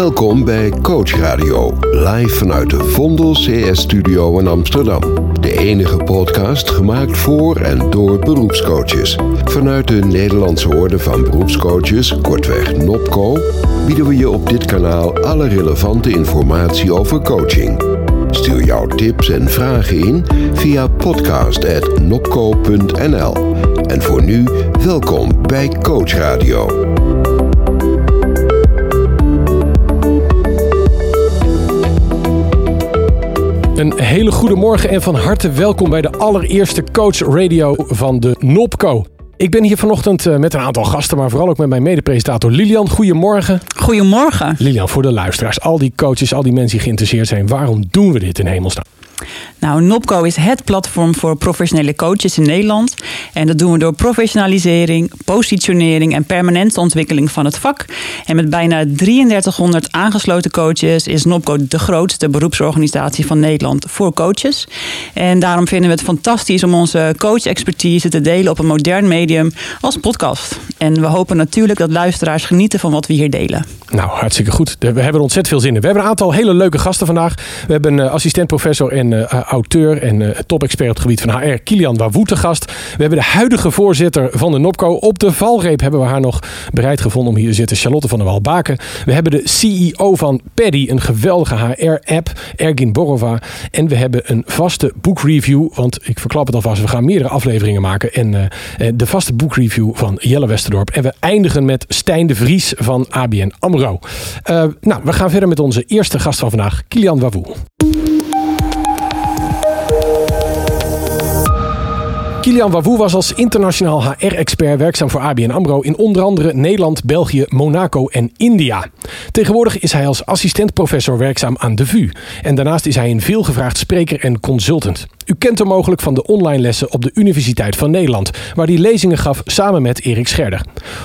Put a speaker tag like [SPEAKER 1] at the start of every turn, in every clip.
[SPEAKER 1] Welkom bij Coach Radio, live vanuit de Vondel CS Studio in Amsterdam. De enige podcast gemaakt voor en door beroepscoaches. Vanuit de Nederlandse Orde van Beroepscoaches, kortweg NOPCO, bieden we je op dit kanaal alle relevante informatie over coaching. Stuur jouw tips en vragen in via podcast.nopco.nl. En voor nu, welkom bij Coach Radio.
[SPEAKER 2] Een hele goede morgen en van harte welkom bij de allereerste Coach Radio van de Nopco. Ik ben hier vanochtend eh, met een aantal gasten, maar vooral ook met mijn mede-presentator Lilian. Goedemorgen.
[SPEAKER 3] Goedemorgen.
[SPEAKER 2] Lilian, voor de luisteraars, al die coaches, al die mensen die geïnteresseerd zijn, waarom doen we dit in hemelsnaam?
[SPEAKER 3] Nou, Nopco is het platform voor professionele coaches in Nederland. En dat doen we door professionalisering, positionering en permanente ontwikkeling van het vak. En met bijna 3300 aangesloten coaches is Nopco de grootste beroepsorganisatie van Nederland voor coaches. En daarom vinden we het fantastisch om onze coach-expertise te delen op een modern medium als podcast. En we hopen natuurlijk dat luisteraars genieten van wat we hier delen.
[SPEAKER 2] Nou, hartstikke goed. We hebben er ontzettend veel zin in. We hebben een aantal hele leuke gasten vandaag. We hebben een assistent-professor en uh, auteur en uh, top-expert op het gebied van HR, Kilian Wawoe, te gast. We hebben de huidige voorzitter van de NOPCO. Op de valreep hebben we haar nog bereid gevonden om hier te zitten, Charlotte van der Walbaken. We hebben de CEO van Paddy, een geweldige HR-app, Ergin Borova. En we hebben een vaste boekreview, want ik verklap het alvast, we gaan meerdere afleveringen maken. En uh, de vaste boekreview van Jelle Westerdorp. En we eindigen met Stijn de Vries van ABN AMRO. Nou, we gaan verder met onze eerste gast van vandaag, Kilian Wawoe. Kilian Wawoe was als internationaal HR-expert werkzaam voor ABN AMRO in onder andere Nederland, België, Monaco en India. Tegenwoordig is hij als assistent-professor werkzaam aan de VU. En daarnaast is hij een veelgevraagd spreker en consultant. U kent hem mogelijk van de online lessen op de Universiteit van Nederland, waar hij lezingen gaf samen met Erik Scherder.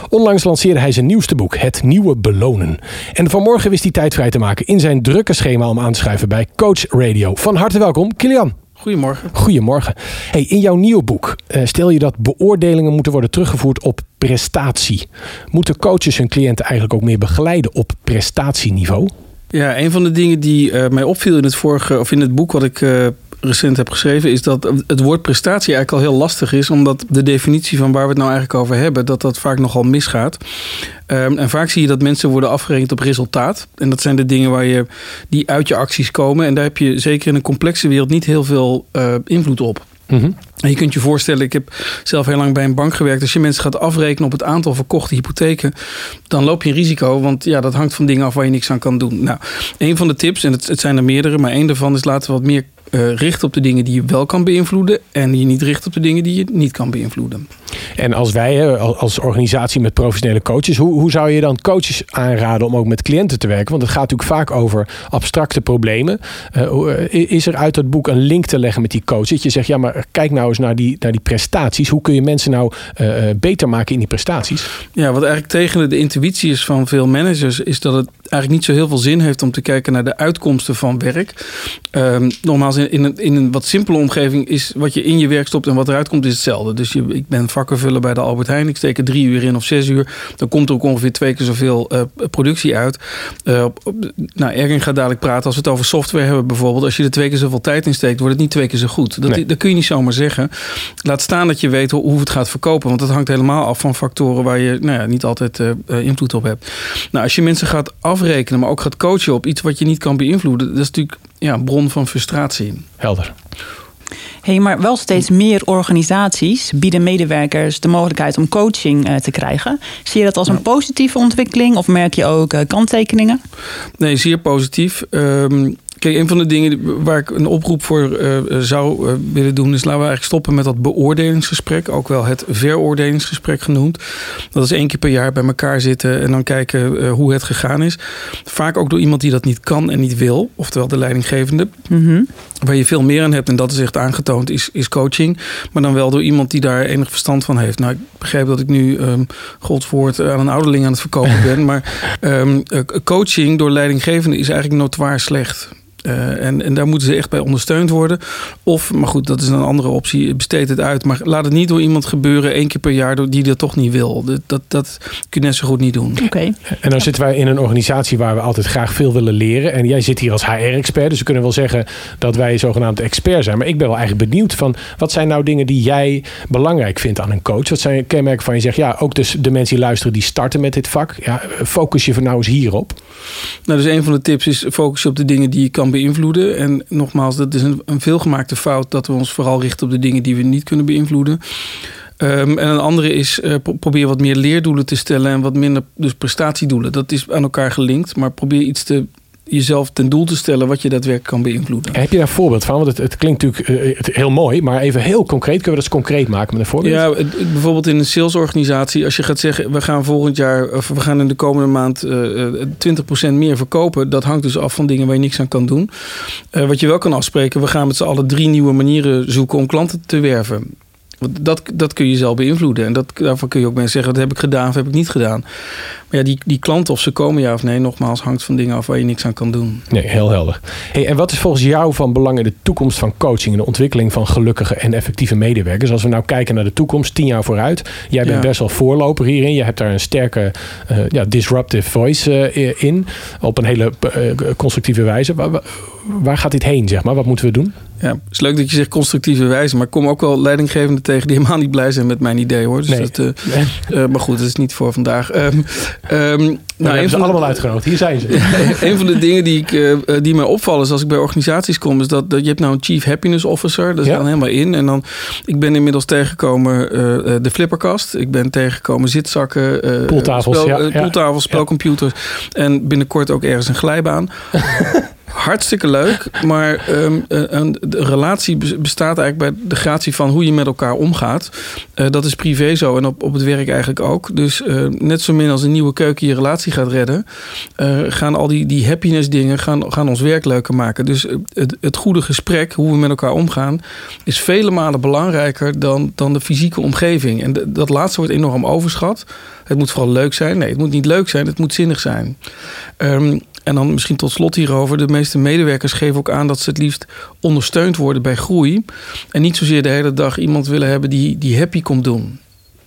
[SPEAKER 2] Onlangs lanceerde hij zijn nieuwste boek, Het Nieuwe Belonen. En vanmorgen wist hij tijd vrij te maken in zijn drukke schema om aan te bij Coach Radio. Van harte welkom, Kilian.
[SPEAKER 4] Goedemorgen.
[SPEAKER 2] Goedemorgen. Hey, in jouw nieuwe boek uh, stel je dat beoordelingen moeten worden teruggevoerd op prestatie. Moeten coaches hun cliënten eigenlijk ook meer begeleiden op prestatieniveau?
[SPEAKER 4] Ja, een van de dingen die uh, mij opviel in het vorige of in het boek wat ik uh, recent heb geschreven, is dat het woord prestatie eigenlijk al heel lastig is, omdat de definitie van waar we het nou eigenlijk over hebben, dat dat vaak nogal misgaat. Um, en vaak zie je dat mensen worden afgerekend op resultaat. En dat zijn de dingen waar je, die uit je acties komen. En daar heb je zeker in een complexe wereld niet heel veel uh, invloed op. Mm -hmm. En je kunt je voorstellen, ik heb zelf heel lang bij een bank gewerkt. Als je mensen gaat afrekenen op het aantal verkochte hypotheken, dan loop je een risico. Want ja, dat hangt van dingen af waar je niks aan kan doen. Nou, een van de tips, en het, het zijn er meerdere, maar één daarvan is laten we wat meer uh, richten op de dingen die je wel kan beïnvloeden. En je niet richt op de dingen die je niet kan beïnvloeden.
[SPEAKER 2] En als wij als organisatie met professionele coaches, hoe, hoe zou je dan coaches aanraden om ook met cliënten te werken? Want het gaat natuurlijk vaak over abstracte problemen. Uh, is er uit het boek een link te leggen met die coach? Dat je zegt, ja, maar kijk nou eens naar die, naar die prestaties. Hoe kun je mensen nou uh, beter maken in die prestaties?
[SPEAKER 4] Ja, wat eigenlijk tegen de intuïtie is van veel managers, is dat het eigenlijk niet zo heel veel zin heeft om te kijken naar de uitkomsten van werk. Um, nogmaals, in, in, een, in een wat simpele omgeving is wat je in je werk stopt en wat eruit komt, is hetzelfde. Dus je, ik ben vakkenvuller bij de Albert Heijn. Ik steek er drie uur in of zes uur. Dan komt er ook ongeveer twee keer zoveel uh, productie uit. Uh, nou, Ergen gaat dadelijk praten als we het over software hebben bijvoorbeeld. Als je er twee keer zoveel tijd in steekt, wordt het niet twee keer zo goed. Dat, nee. dat kun je niet zomaar zeggen. Laat staan dat je weet hoe, hoe het gaat verkopen. Want dat hangt helemaal af van factoren waar je nou ja, niet altijd uh, invloed op hebt. Nou, als je mensen gaat afrekenen, maar ook gaat coachen op iets wat je niet kan beïnvloeden. Dat is natuurlijk ja, een bron van frustratie.
[SPEAKER 2] Helder.
[SPEAKER 3] Hey, maar wel steeds meer organisaties bieden medewerkers de mogelijkheid om coaching uh, te krijgen. Zie je dat als een positieve ontwikkeling of merk je ook uh, kanttekeningen?
[SPEAKER 4] Nee, zeer positief. Um, Kijk, een van de dingen waar ik een oproep voor uh, zou uh, willen doen, is laten we eigenlijk stoppen met dat beoordelingsgesprek. Ook wel het veroordelingsgesprek genoemd. Dat is één keer per jaar bij elkaar zitten en dan kijken uh, hoe het gegaan is. Vaak ook door iemand die dat niet kan en niet wil, oftewel de leidinggevende. Mm -hmm. Waar je veel meer aan hebt, en dat is echt aangetoond, is, is coaching. Maar dan wel door iemand die daar enig verstand van heeft. Nou, ik begrijp dat ik nu, um, Godswoord, aan een ouderling aan het verkopen ben. maar um, coaching door leidinggevende is eigenlijk notoir slecht. Uh, en, en daar moeten ze echt bij ondersteund worden. Of, maar goed, dat is een andere optie. Besteed het uit. Maar laat het niet door iemand gebeuren één keer per jaar die dat toch niet wil. Dat, dat, dat kun je net zo goed niet doen.
[SPEAKER 3] Oké.
[SPEAKER 2] En dan zitten wij in een organisatie waar we altijd graag veel willen leren. En jij zit hier als HR-expert. Dus we kunnen wel zeggen dat wij zogenaamd expert zijn. Maar ik ben wel eigenlijk benieuwd van wat zijn nou dingen die jij belangrijk vindt aan een coach? Wat zijn kenmerken van je zegt, ja, ook dus de mensen die luisteren die starten met dit vak. Ja, focus je van nou eens hierop.
[SPEAKER 4] Nou, dus een van de tips is focus je op de dingen die je kan beïnvloeden. En nogmaals, dat is een, een veelgemaakte fout dat we ons vooral richten op de dingen die we niet kunnen beïnvloeden. Um, en een andere is uh, probeer wat meer leerdoelen te stellen en wat minder dus prestatiedoelen. Dat is aan elkaar gelinkt, maar probeer iets te jezelf ten doel te stellen wat je daadwerkelijk kan beïnvloeden.
[SPEAKER 2] Heb je daar een voorbeeld van? Want het, het klinkt natuurlijk uh, het, heel mooi, maar even heel concreet. Kunnen we dat eens concreet maken met een voorbeeld?
[SPEAKER 4] Ja, het, bijvoorbeeld in een salesorganisatie, als je gaat zeggen, we gaan volgend jaar, of we gaan in de komende maand uh, 20% meer verkopen. Dat hangt dus af van dingen waar je niks aan kan doen. Uh, wat je wel kan afspreken, we gaan met z'n allen drie nieuwe manieren zoeken om klanten te werven. Dat, dat kun je zelf beïnvloeden. En dat, daarvan kun je ook mensen zeggen: dat heb ik gedaan of heb ik niet gedaan. Maar ja, die, die klanten, of ze komen ja of nee, nogmaals, hangt van dingen af waar je niks aan kan doen.
[SPEAKER 2] Nee, heel helder. Hey, en wat is volgens jou van belang in de toekomst van coaching en de ontwikkeling van gelukkige en effectieve medewerkers? Als we nou kijken naar de toekomst, tien jaar vooruit. Jij bent best wel voorloper hierin. Je hebt daar een sterke uh, ja, disruptive voice uh, in. Op een hele uh, constructieve wijze. Waar, gaat dit heen, zeg maar? Wat moeten we doen?
[SPEAKER 4] Ja, het is leuk dat je zegt constructieve wijze, maar ik kom ook wel leidinggevenden tegen die helemaal niet blij zijn met mijn idee hoor. Dus
[SPEAKER 2] nee.
[SPEAKER 4] dat, uh, uh, maar goed, dat is niet voor vandaag. Um, um,
[SPEAKER 2] nou, hebben ze allemaal de, uitgenodigd. Hier zijn ze.
[SPEAKER 4] een van de dingen die, ik, uh, die mij opvallen is als ik bij organisaties kom, is dat, dat je hebt nou een Chief Happiness Officer. Dat is ja. dan helemaal in. En dan, ik ben inmiddels tegengekomen de flipperkast. Ik ben tegengekomen zitzakken,
[SPEAKER 2] poeltafels,
[SPEAKER 4] spel,
[SPEAKER 2] ja,
[SPEAKER 4] poeltafels, spelcomputers. En binnenkort ook ergens een glijbaan. hartstikke leuk. Maar um, een, de relatie bestaat eigenlijk bij de gratie van hoe je met elkaar omgaat. Uh, dat is privé zo en op, op het werk eigenlijk ook. Dus uh, net zo min als een nieuwe keuken je relatie gaat redden, uh, gaan al die, die happiness dingen gaan, gaan ons werk leuker maken. Dus het, het goede gesprek, hoe we met elkaar omgaan, is vele malen belangrijker dan, dan de fysieke omgeving. En dat laatste wordt enorm overschat. Het moet vooral leuk zijn. Nee, het moet niet leuk zijn, het moet zinnig zijn. Um, en dan misschien tot slot hierover. De meeste medewerkers geven ook aan dat ze het liefst ondersteund worden bij groei. En niet zozeer de hele dag iemand willen hebben die, die happy komt doen.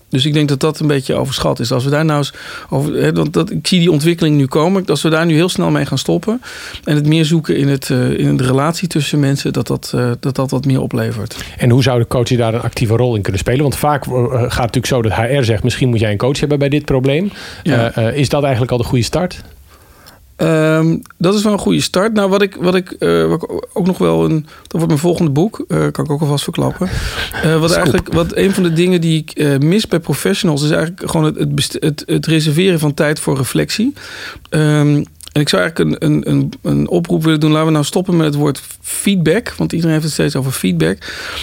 [SPEAKER 4] Dus ik denk dat dat een beetje overschat is. Als we daar nou eens over. Want dat, ik zie die ontwikkeling nu komen. Als we daar nu heel snel mee gaan stoppen. En het meer zoeken in, het, uh, in de relatie tussen mensen. Dat dat, uh, dat dat wat meer oplevert.
[SPEAKER 2] En hoe zou de coach daar een actieve rol in kunnen spelen? Want vaak uh, gaat het natuurlijk zo dat HR zegt. Misschien moet jij een coach hebben bij dit probleem. Ja. is dat eigenlijk al de goede start?
[SPEAKER 4] Um, dat is wel een goede start. Nou, wat ik, wat ik, uh, wat ik ook nog wel een. Dat wordt mijn volgende boek. Uh, kan ik ook alvast verklappen. Uh, wat eigenlijk, wat een van de dingen die ik mis bij professionals is eigenlijk gewoon het, het, het, het reserveren van tijd voor reflectie. Um, en ik zou eigenlijk een, een, een, een, oproep willen doen. Laten we nou stoppen met het woord feedback. Want iedereen heeft het steeds over feedback.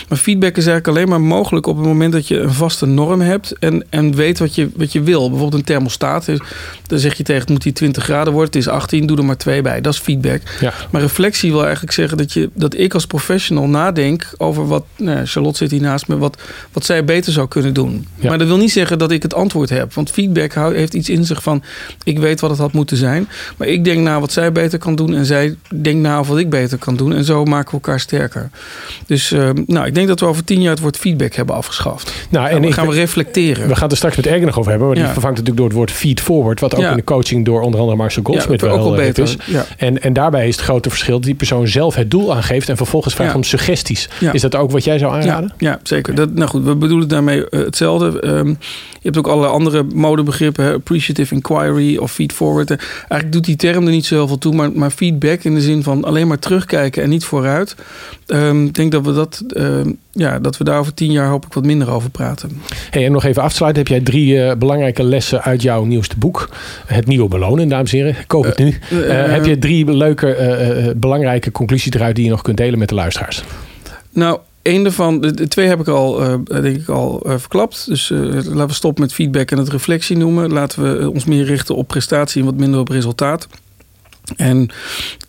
[SPEAKER 4] Maar feedback is eigenlijk alleen maar mogelijk op het moment dat je een vaste norm hebt. En, en weet wat je, wat je wil. Bijvoorbeeld een thermostaat. Dan zeg je tegen het moet die 20 graden worden. Het is 18, doe er maar twee bij. Dat is feedback.
[SPEAKER 2] Ja.
[SPEAKER 4] Maar reflectie wil eigenlijk zeggen dat, je, dat ik als professional nadenk over wat. Nou, Charlotte zit hier naast me. Wat, wat zij beter zou kunnen doen.
[SPEAKER 2] Ja.
[SPEAKER 4] Maar dat wil niet zeggen dat ik het antwoord heb. Want feedback heeft iets in zich van. Ik weet wat het had moeten zijn. Maar ik denk na wat zij beter kan doen en zij denkt na wat ik beter kan doen. En zo maken we elkaar sterker. Dus uh, nou, ik denk dat we over tien jaar het woord feedback hebben afgeschaft.
[SPEAKER 2] Nou, en
[SPEAKER 4] dan gaan we reflecteren.
[SPEAKER 2] We gaan het er straks met Ergen nog over hebben. Maar
[SPEAKER 4] Ja.
[SPEAKER 2] die vervangt natuurlijk door het woord feed forward. Wat ook
[SPEAKER 4] Ja.
[SPEAKER 2] in de coaching door onder andere Marcel Goldsmith
[SPEAKER 4] Ja,
[SPEAKER 2] wel
[SPEAKER 4] ook
[SPEAKER 2] heel erg
[SPEAKER 4] beter.
[SPEAKER 2] is. En, en daarbij is het grote verschil dat die persoon zelf het doel aangeeft en vervolgens vraagt om suggesties. Is dat ook wat jij zou aanraden?
[SPEAKER 4] Ja, zeker. Dat, nou goed, we bedoelen daarmee eh, hetzelfde. Ehm, je hebt ook allerlei andere modebegrippen. hè, Appreciative inquiry of feed forward. Eh, Eigenlijk doet die term er niet zo heel veel toe. Maar, maar feedback in de zin van alleen maar terugkijken en niet vooruit. Ehm, ik denk dat we, dat, ehm, ja, dat we daar over tien jaar hoop ik wat minder over praten.
[SPEAKER 2] Hey, en nog even afsluiten. Heb jij drie eh, belangrijke lessen uit jouw nieuwste boek? Het Nieuwe Belonen, dames en heren. Koop het nu.
[SPEAKER 4] eh,
[SPEAKER 2] Eh, heb je drie leuke, eh, eh, belangrijke conclusies eruit die je nog kunt delen met de luisteraars?
[SPEAKER 4] Nou, één daarvan, de, de twee heb ik al, eh, denk ik al eh, verklapt. Dus eh, laten we stoppen met feedback en het reflectie noemen. Laten we ons meer richten op prestatie en wat minder op resultaat. En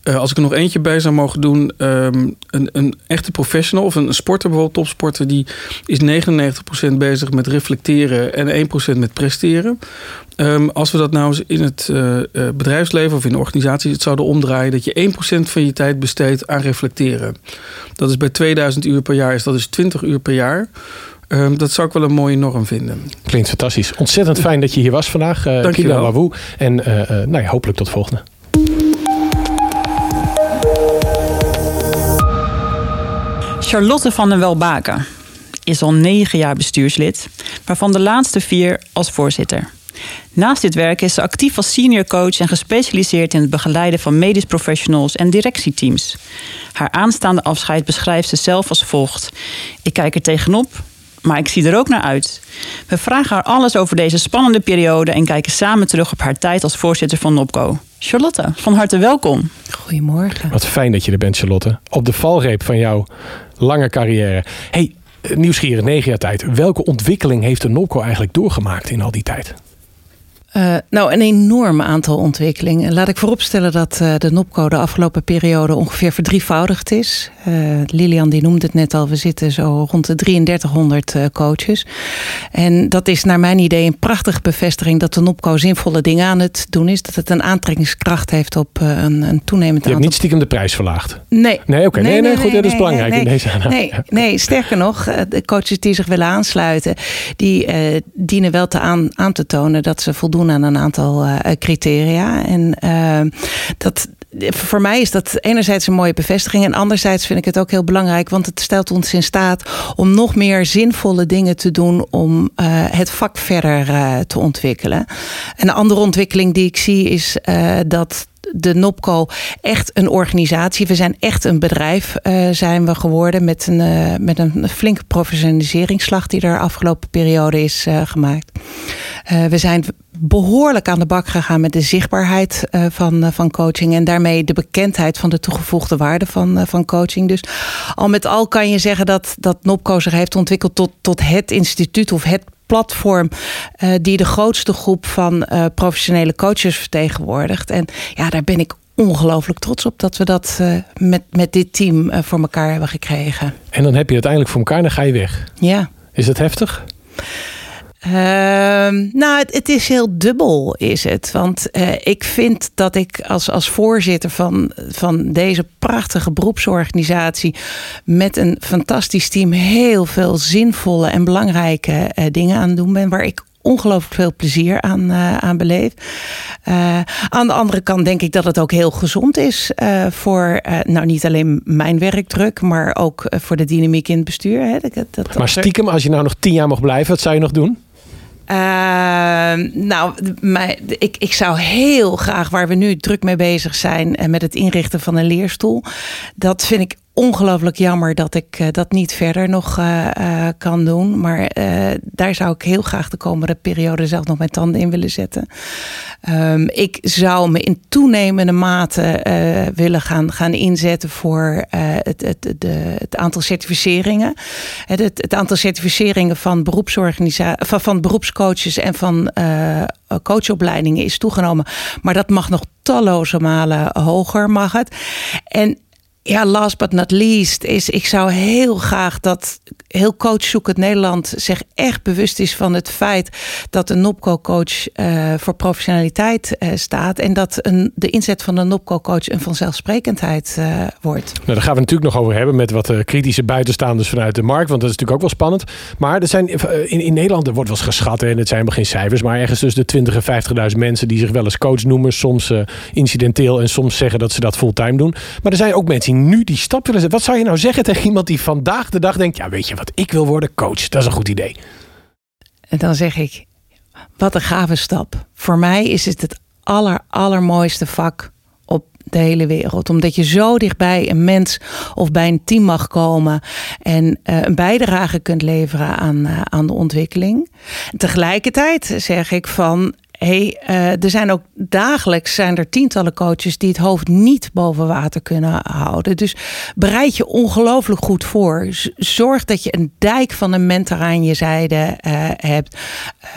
[SPEAKER 4] uh, als ik er nog eentje bij zou mogen doen, um, een, een, echte professional of een sporter, bijvoorbeeld topsporter, die is 99% bezig met reflecteren en 1% met presteren. Um, als we dat nou eens in het uh, bedrijfsleven of in de organisatie het zouden omdraaien, dat je 1% van je tijd besteedt aan reflecteren. Dat is bij 2000 uur per jaar, is dat is 20 uur per jaar. Um, dat zou ik wel een mooie norm vinden.
[SPEAKER 2] Klinkt fantastisch. Ontzettend fijn dat je hier was vandaag, uh, Kila Wawoe. En nou ja, hopelijk tot volgende.
[SPEAKER 3] Charlotte van den Welbaken is al negen jaar bestuurslid, waarvan de laatste vier als voorzitter. Naast dit werk is ze actief als senior coach en gespecialiseerd in het begeleiden van medisch professionals en directieteams. Haar aanstaande afscheid beschrijft ze zelf als volgt: Ik kijk er tegenop, maar ik zie er ook naar uit. We vragen haar alles over deze spannende periode en kijken samen terug op haar tijd als voorzitter van NOPCO. Charlotte, van harte welkom.
[SPEAKER 5] Goedemorgen.
[SPEAKER 2] Wat fijn dat je er bent, Charlotte. Op de valreep van jouw lange carrière. Hey, nieuwsgierig, negen jaar tijd. Welke ontwikkeling heeft de NOPCO eigenlijk doorgemaakt in al die tijd?
[SPEAKER 5] Uh, nou, een enorm aantal ontwikkelingen. Laat ik vooropstellen dat uh, de NOPCO de afgelopen periode ongeveer verdrievoudigd is. Uh, Lilian die noemde het net al, we zitten zo rond de 3300 coaches. En dat is naar mijn idee een prachtige bevestiging dat de NOPCO zinvolle dingen aan het doen is. Dat het een aantrekkingskracht heeft op een, een toenemend
[SPEAKER 2] aantal... Je hebt niet stiekem de prijs verlaagd?
[SPEAKER 5] Nee.
[SPEAKER 2] Nee, oké. Okay. Nee, nee, nee, goed, dat is belangrijk
[SPEAKER 5] in
[SPEAKER 2] deze
[SPEAKER 5] Nee, nee, sterker nog, de coaches die zich willen aansluiten, die dienen wel te aan, aan te tonen dat ze aan een aantal uh, criteria. En uh, dat, voor mij is dat enerzijds een mooie bevestiging. En anderzijds vind ik het ook heel belangrijk. Want het stelt ons in staat om nog meer zinvolle dingen te doen. Om uh, het vak verder te ontwikkelen. Een andere ontwikkeling die ik zie is dat de NOPCO echt een organisatie. We zijn echt een bedrijf zijn we geworden met een, met een flinke professionaliseringsslag die er afgelopen periode is gemaakt. we zijn behoorlijk aan de bak gegaan met de zichtbaarheid van, van coaching en daarmee de bekendheid van de toegevoegde waarde van, van coaching. Dus al met al kan je zeggen dat, dat NOPCO zich heeft ontwikkeld tot, tot het instituut of het platform uh, die de grootste groep van uh, professionele coaches vertegenwoordigt. En ja, daar ben ik ongelooflijk trots op dat we dat uh, met, met dit team voor elkaar hebben gekregen.
[SPEAKER 2] En dan heb je uiteindelijk voor elkaar en dan ga je weg.
[SPEAKER 5] Ja.
[SPEAKER 2] Is dat heftig?
[SPEAKER 5] Uh, nou, het, het, is heel dubbel, is het. Want uh, ik vind dat ik als, als voorzitter van, van deze prachtige beroepsorganisatie met een fantastisch team heel veel zinvolle en belangrijke uh, dingen aan het doen ben, waar ik ongelooflijk veel plezier aan, uh, aan beleef. Aan de andere kant denk ik dat het ook heel gezond is voor, nou niet alleen mijn werkdruk, maar ook voor de dynamiek in het bestuur. Hè. Dat,
[SPEAKER 2] dat, maar stiekem, als je nou nog tien jaar mag blijven, wat zou je nog doen?
[SPEAKER 5] Uh, nou, mij, ik, ik zou heel graag, waar we nu druk mee bezig zijn, met het inrichten van een leerstoel. Dat vind ik ongelooflijk jammer dat ik uh, dat niet verder nog uh, uh, kan doen. Maar daar zou ik heel graag de komende periode zelf nog mijn tanden in willen zetten. Um, ik zou me in toenemende mate willen gaan, gaan inzetten voor het, het, de, het aantal certificeringen. Het, het, aantal certificeringen van, van, van beroepscoaches en van coachopleidingen is toegenomen. Maar dat mag nog talloze malen hoger, mag het. En ja, last but not least is, ik zou heel graag dat heel coachzoekend Nederland zich echt bewust is van het feit dat een NOPCO-coach uh, voor professionaliteit uh, staat en dat een, de inzet van een NOPCO-coach een vanzelfsprekendheid uh, wordt.
[SPEAKER 2] Nou, daar gaan we natuurlijk nog over hebben met wat kritische buitenstaanders vanuit de markt, want dat is natuurlijk ook wel spannend. Maar er zijn in, in Nederland, er wordt wel eens geschat en het zijn maar geen cijfers, maar ergens tussen de 20.000 en 50.000 mensen die zich wel eens coach noemen, soms incidenteel en soms zeggen dat ze dat fulltime doen. Maar er zijn ook mensen nu die stap willen zetten. Wat zou je nou zeggen tegen iemand die vandaag de dag denkt: ja, weet je wat, ik wil worden coach. Dat is een goed idee.
[SPEAKER 5] En dan zeg ik: wat een gave stap. Voor mij is het het aller, allermooiste vak op de hele wereld. Omdat je zo dichtbij een mens of bij een team mag komen en uh, een bijdrage kunt leveren aan, uh, aan de ontwikkeling. tegelijkertijd zeg ik van hey, uh, er zijn ook dagelijks zijn er tientallen coaches die het hoofd niet boven water kunnen houden. Dus bereid je ongelooflijk goed voor. Zorg dat je een dijk van een mentor aan je zijde uh, hebt.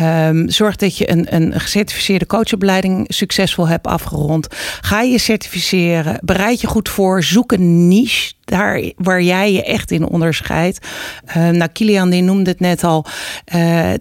[SPEAKER 5] Um, zorg dat je een, een gecertificeerde coachopleiding succesvol hebt afgerond. Ga je certificeren. Bereid je goed voor. Zoek een niche daar waar jij je echt in onderscheidt. Uh, nou, Kilian die noemde het net al. Uh,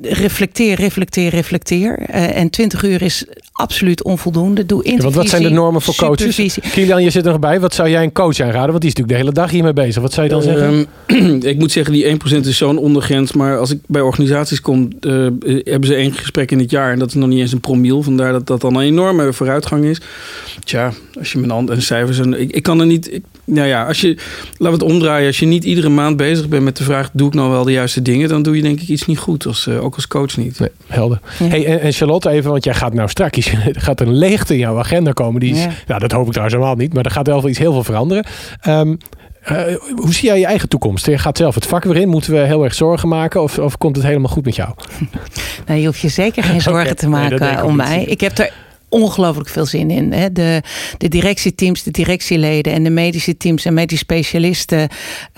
[SPEAKER 5] reflecteer, reflecteer, reflecteer. Uh, en 20 uur is absoluut onvoldoende. Doe intervisie,
[SPEAKER 2] ja, want wat zijn de normen voor coaches? Kilian, je zit er nog bij. Wat zou jij een coach aanraden? Want die is natuurlijk de hele dag hiermee bezig. Wat zou je dan zeggen?
[SPEAKER 4] Um, ik moet zeggen, die 1% is zo'n ondergrens. Maar als ik bij organisaties kom, uh, hebben ze één gesprek in het jaar. En dat is nog niet eens een promiel. Vandaar dat dat dan een enorme vooruitgang is. Tja, als je mijn hand en cijfers... En, ik, ik kan er niet... Ik, nou ja, als je, laten we het omdraaien. Als je niet iedere maand bezig bent met de vraag: doe ik nou wel de juiste dingen? Dan doe je denk ik iets niet goed, als, uh, ook als coach niet.
[SPEAKER 2] Nee, helder. Hey, en, en, Charlotte, even, want jij gaat nou straks, er gaat een leegte in jouw agenda komen. Die is, ja. nou, dat hoop ik trouwens helemaal niet, maar er gaat wel iets heel veel veranderen. Um, uh, hoe zie jij je eigen toekomst? Je gaat zelf het vak weer in. Moeten we heel erg zorgen maken? Of, of komt het helemaal goed met jou?
[SPEAKER 5] Nou, je hoeft je zeker geen zorgen okay. te maken nee, om mij. Ik heb er ongelooflijk veel zin in. Hè? De, de directieteams, de directieleden en de medische teams en medisch specialisten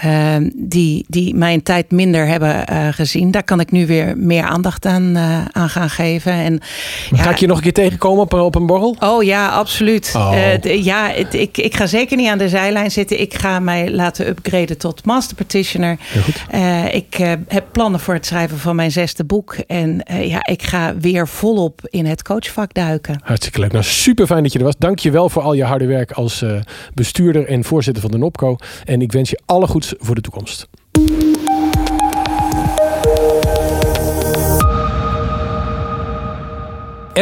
[SPEAKER 5] uh, die, die mijn tijd minder hebben uh, gezien. Daar kan ik nu weer meer aandacht aan, uh, aan gaan geven. En,
[SPEAKER 2] ja, ga ik je nog een keer tegenkomen op, op een borrel?
[SPEAKER 5] Oh ja, absoluut. Oh. De, ja, het, ik, ik ga zeker niet aan de zijlijn zitten. Ik ga mij laten upgraden tot master practitioner. ik heb plannen voor het schrijven van mijn zesde boek. En ja, ik ga weer volop in het coachvak duiken.
[SPEAKER 2] Hartstikke. Nou, super fijn dat je er was. Dank je wel voor al je harde werk als uh, bestuurder en voorzitter van de NOPCO. En ik wens je alle goeds voor de toekomst.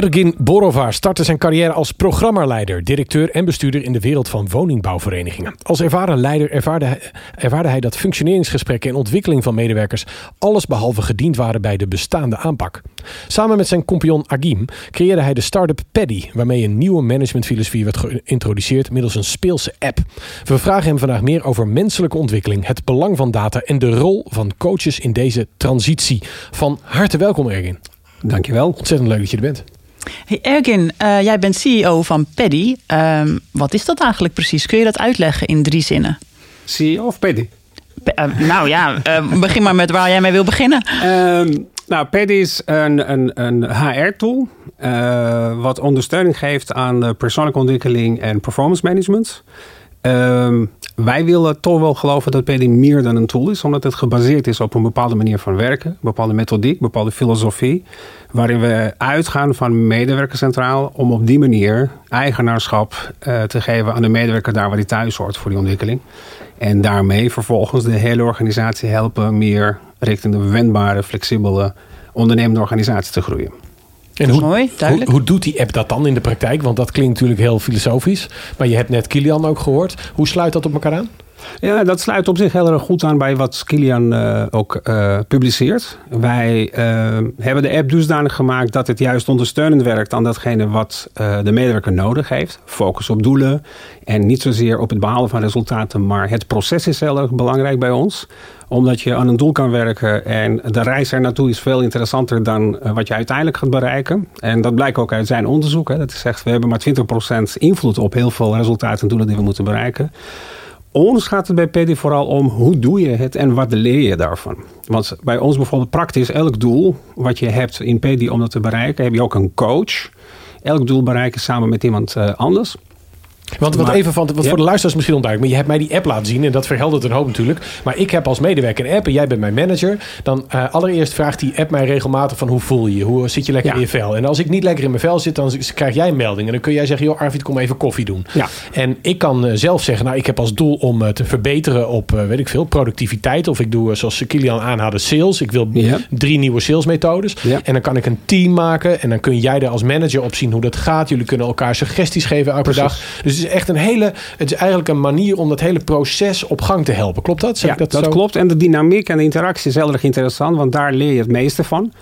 [SPEAKER 2] Ergin Borova startte zijn carrière als programmaleider, directeur en bestuurder in de wereld van woningbouwverenigingen. Als ervaren leider ervaarde hij, ervaarde hij dat functioneringsgesprekken en ontwikkeling van medewerkers alles behalve gediend waren bij de bestaande aanpak. Samen met zijn compagnon Agim creëerde hij de start-up Paddy, waarmee een nieuwe managementfilosofie werd geïntroduceerd middels een speelse app. We vragen hem vandaag meer over menselijke ontwikkeling, het belang van data en de rol van coaches in deze transitie. Van harte welkom, Ergin.
[SPEAKER 6] Dankjewel.
[SPEAKER 2] Ontzettend leuk dat je er bent.
[SPEAKER 3] Hey Ergin, uh, jij bent CEO van Paddy. Um, wat is dat eigenlijk precies? Kun je dat uitleggen in drie zinnen?
[SPEAKER 6] CEO of Paddy?
[SPEAKER 3] P uh, nou ja, uh, begin maar met waar jij mee wil beginnen.
[SPEAKER 6] Um, nou, Paddy is een, een, een HR-tool wat ondersteuning geeft aan persoonlijke ontwikkeling en performance management. Um, wij willen toch wel geloven dat PD meer dan een tool is, omdat het gebaseerd is op een bepaalde manier van werken, bepaalde methodiek, bepaalde filosofie, waarin we uitgaan van medewerkercentraal om op die manier eigenaarschap uh, te geven aan de medewerker daar waar hij thuis hoort voor die ontwikkeling. En daarmee vervolgens de hele organisatie helpen meer richting de wendbare, flexibele, ondernemende organisatie te groeien.
[SPEAKER 2] En hoe, mooi, hoe, hoe, doet die app dat dan in de praktijk? Want dat klinkt natuurlijk heel filosofisch. Maar je hebt net Kilian ook gehoord. Hoe sluit dat op elkaar aan?
[SPEAKER 6] Ja, dat sluit op zich heel erg goed aan bij wat Kilian uh, ook uh, publiceert. Wij uh, hebben de app dusdanig gemaakt dat het juist ondersteunend werkt aan datgene wat de medewerker nodig heeft. Focus op doelen en niet zozeer op het behalen van resultaten, maar het proces is heel erg belangrijk bij ons omdat je aan een doel kan werken en de reis er naartoe is veel interessanter dan wat je uiteindelijk gaat bereiken. En dat blijkt ook uit zijn onderzoek. Hè. Dat zegt we hebben maar 20% invloed op heel veel resultaten en doelen die we moeten bereiken. Ons gaat het bij PD vooral om hoe doe je het en wat leer je daarvan. Want bij ons bijvoorbeeld praktisch elk doel wat je hebt in PD om dat te bereiken, heb je ook een coach. Elk doel bereiken samen met iemand uh, anders.
[SPEAKER 2] Want wat even van, wat ja. voor de luisteraars misschien onduidelijk, maar je hebt mij die app laten zien en dat verheldert een hoop natuurlijk. Maar ik heb als medewerker een app en jij bent mijn manager. Dan uh, allereerst vraagt die app mij regelmatig van hoe voel je je? Hoe zit je lekker ja. in je vel? En als ik niet lekker in mijn vel zit, dan krijg jij een melding. En dan kun jij zeggen, joh Arvid, kom even koffie doen.
[SPEAKER 6] Ja.
[SPEAKER 2] En ik kan uh, zelf zeggen, nou ik heb als doel om uh, te verbeteren op, weet ik veel, productiviteit. Of ik doe, zoals Kilian aanhaalde, sales. Ik wil drie nieuwe salesmethodes. En dan kan ik een team maken en dan kun jij er als manager op zien hoe dat gaat. Jullie kunnen elkaar suggesties geven elke Precies. dag. Dus het is echt een hele het is eigenlijk een manier om dat hele proces op gang te helpen. Klopt dat?
[SPEAKER 6] Zeg ja,
[SPEAKER 2] dat,
[SPEAKER 6] dat
[SPEAKER 2] zo?
[SPEAKER 6] klopt. En de dynamiek en de interactie is heel erg interessant, want daar leer je het meeste van.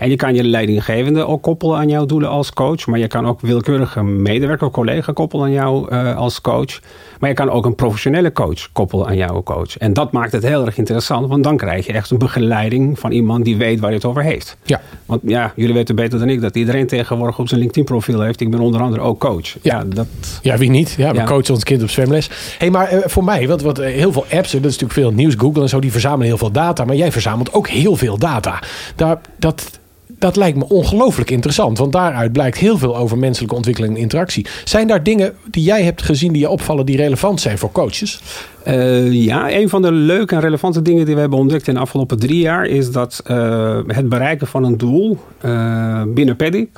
[SPEAKER 6] En je kan je leidinggevende ook koppelen aan jouw doelen als coach. Maar je kan ook willekeurige medewerker, collega koppelen aan jou uh, als coach. Maar je kan ook een professionele coach koppelen aan jouw coach. En dat maakt het heel erg interessant. Want dan krijg je echt een begeleiding van iemand die weet waar hij het over heeft.
[SPEAKER 2] Ja.
[SPEAKER 6] Want ja, jullie weten beter dan ik dat iedereen tegenwoordig op zijn LinkedIn profiel heeft. Ik ben onder andere ook coach.
[SPEAKER 2] Ja, dat... ja wie niet? Ja, we ja. coachen ons kind op zwemles. hey, maar uh, voor mij, want, want uh, heel veel apps, dat is natuurlijk veel nieuws, Google en zo, die verzamelen heel veel data. Maar jij verzamelt ook heel veel data. Daar, dat, dat lijkt me ongelooflijk interessant. Want daaruit blijkt heel veel over menselijke ontwikkeling en interactie. Zijn daar dingen die jij hebt gezien die je opvallen die relevant zijn voor coaches?
[SPEAKER 6] Uh, ja, een van de leuke en relevante dingen die we hebben ontdekt in de afgelopen drie jaar is dat uh, het bereiken van een doel uh, binnen Paddy.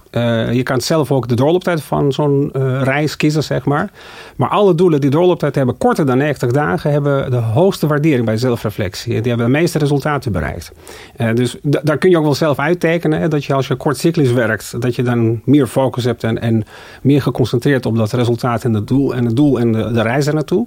[SPEAKER 6] je kan zelf ook de doorlooptijd van zo'n reis kiezen, zeg maar. Maar alle doelen die doorlooptijd hebben korter dan 90 dagen, hebben de hoogste waardering bij zelfreflectie. Die hebben de meeste resultaten bereikt. dus daar kun je ook wel zelf uittekenen dat je als je kortcyclisch werkt, dat je dan meer focus hebt en, en meer geconcentreerd op dat resultaat en het doel en het doel en de, de reis er naartoe.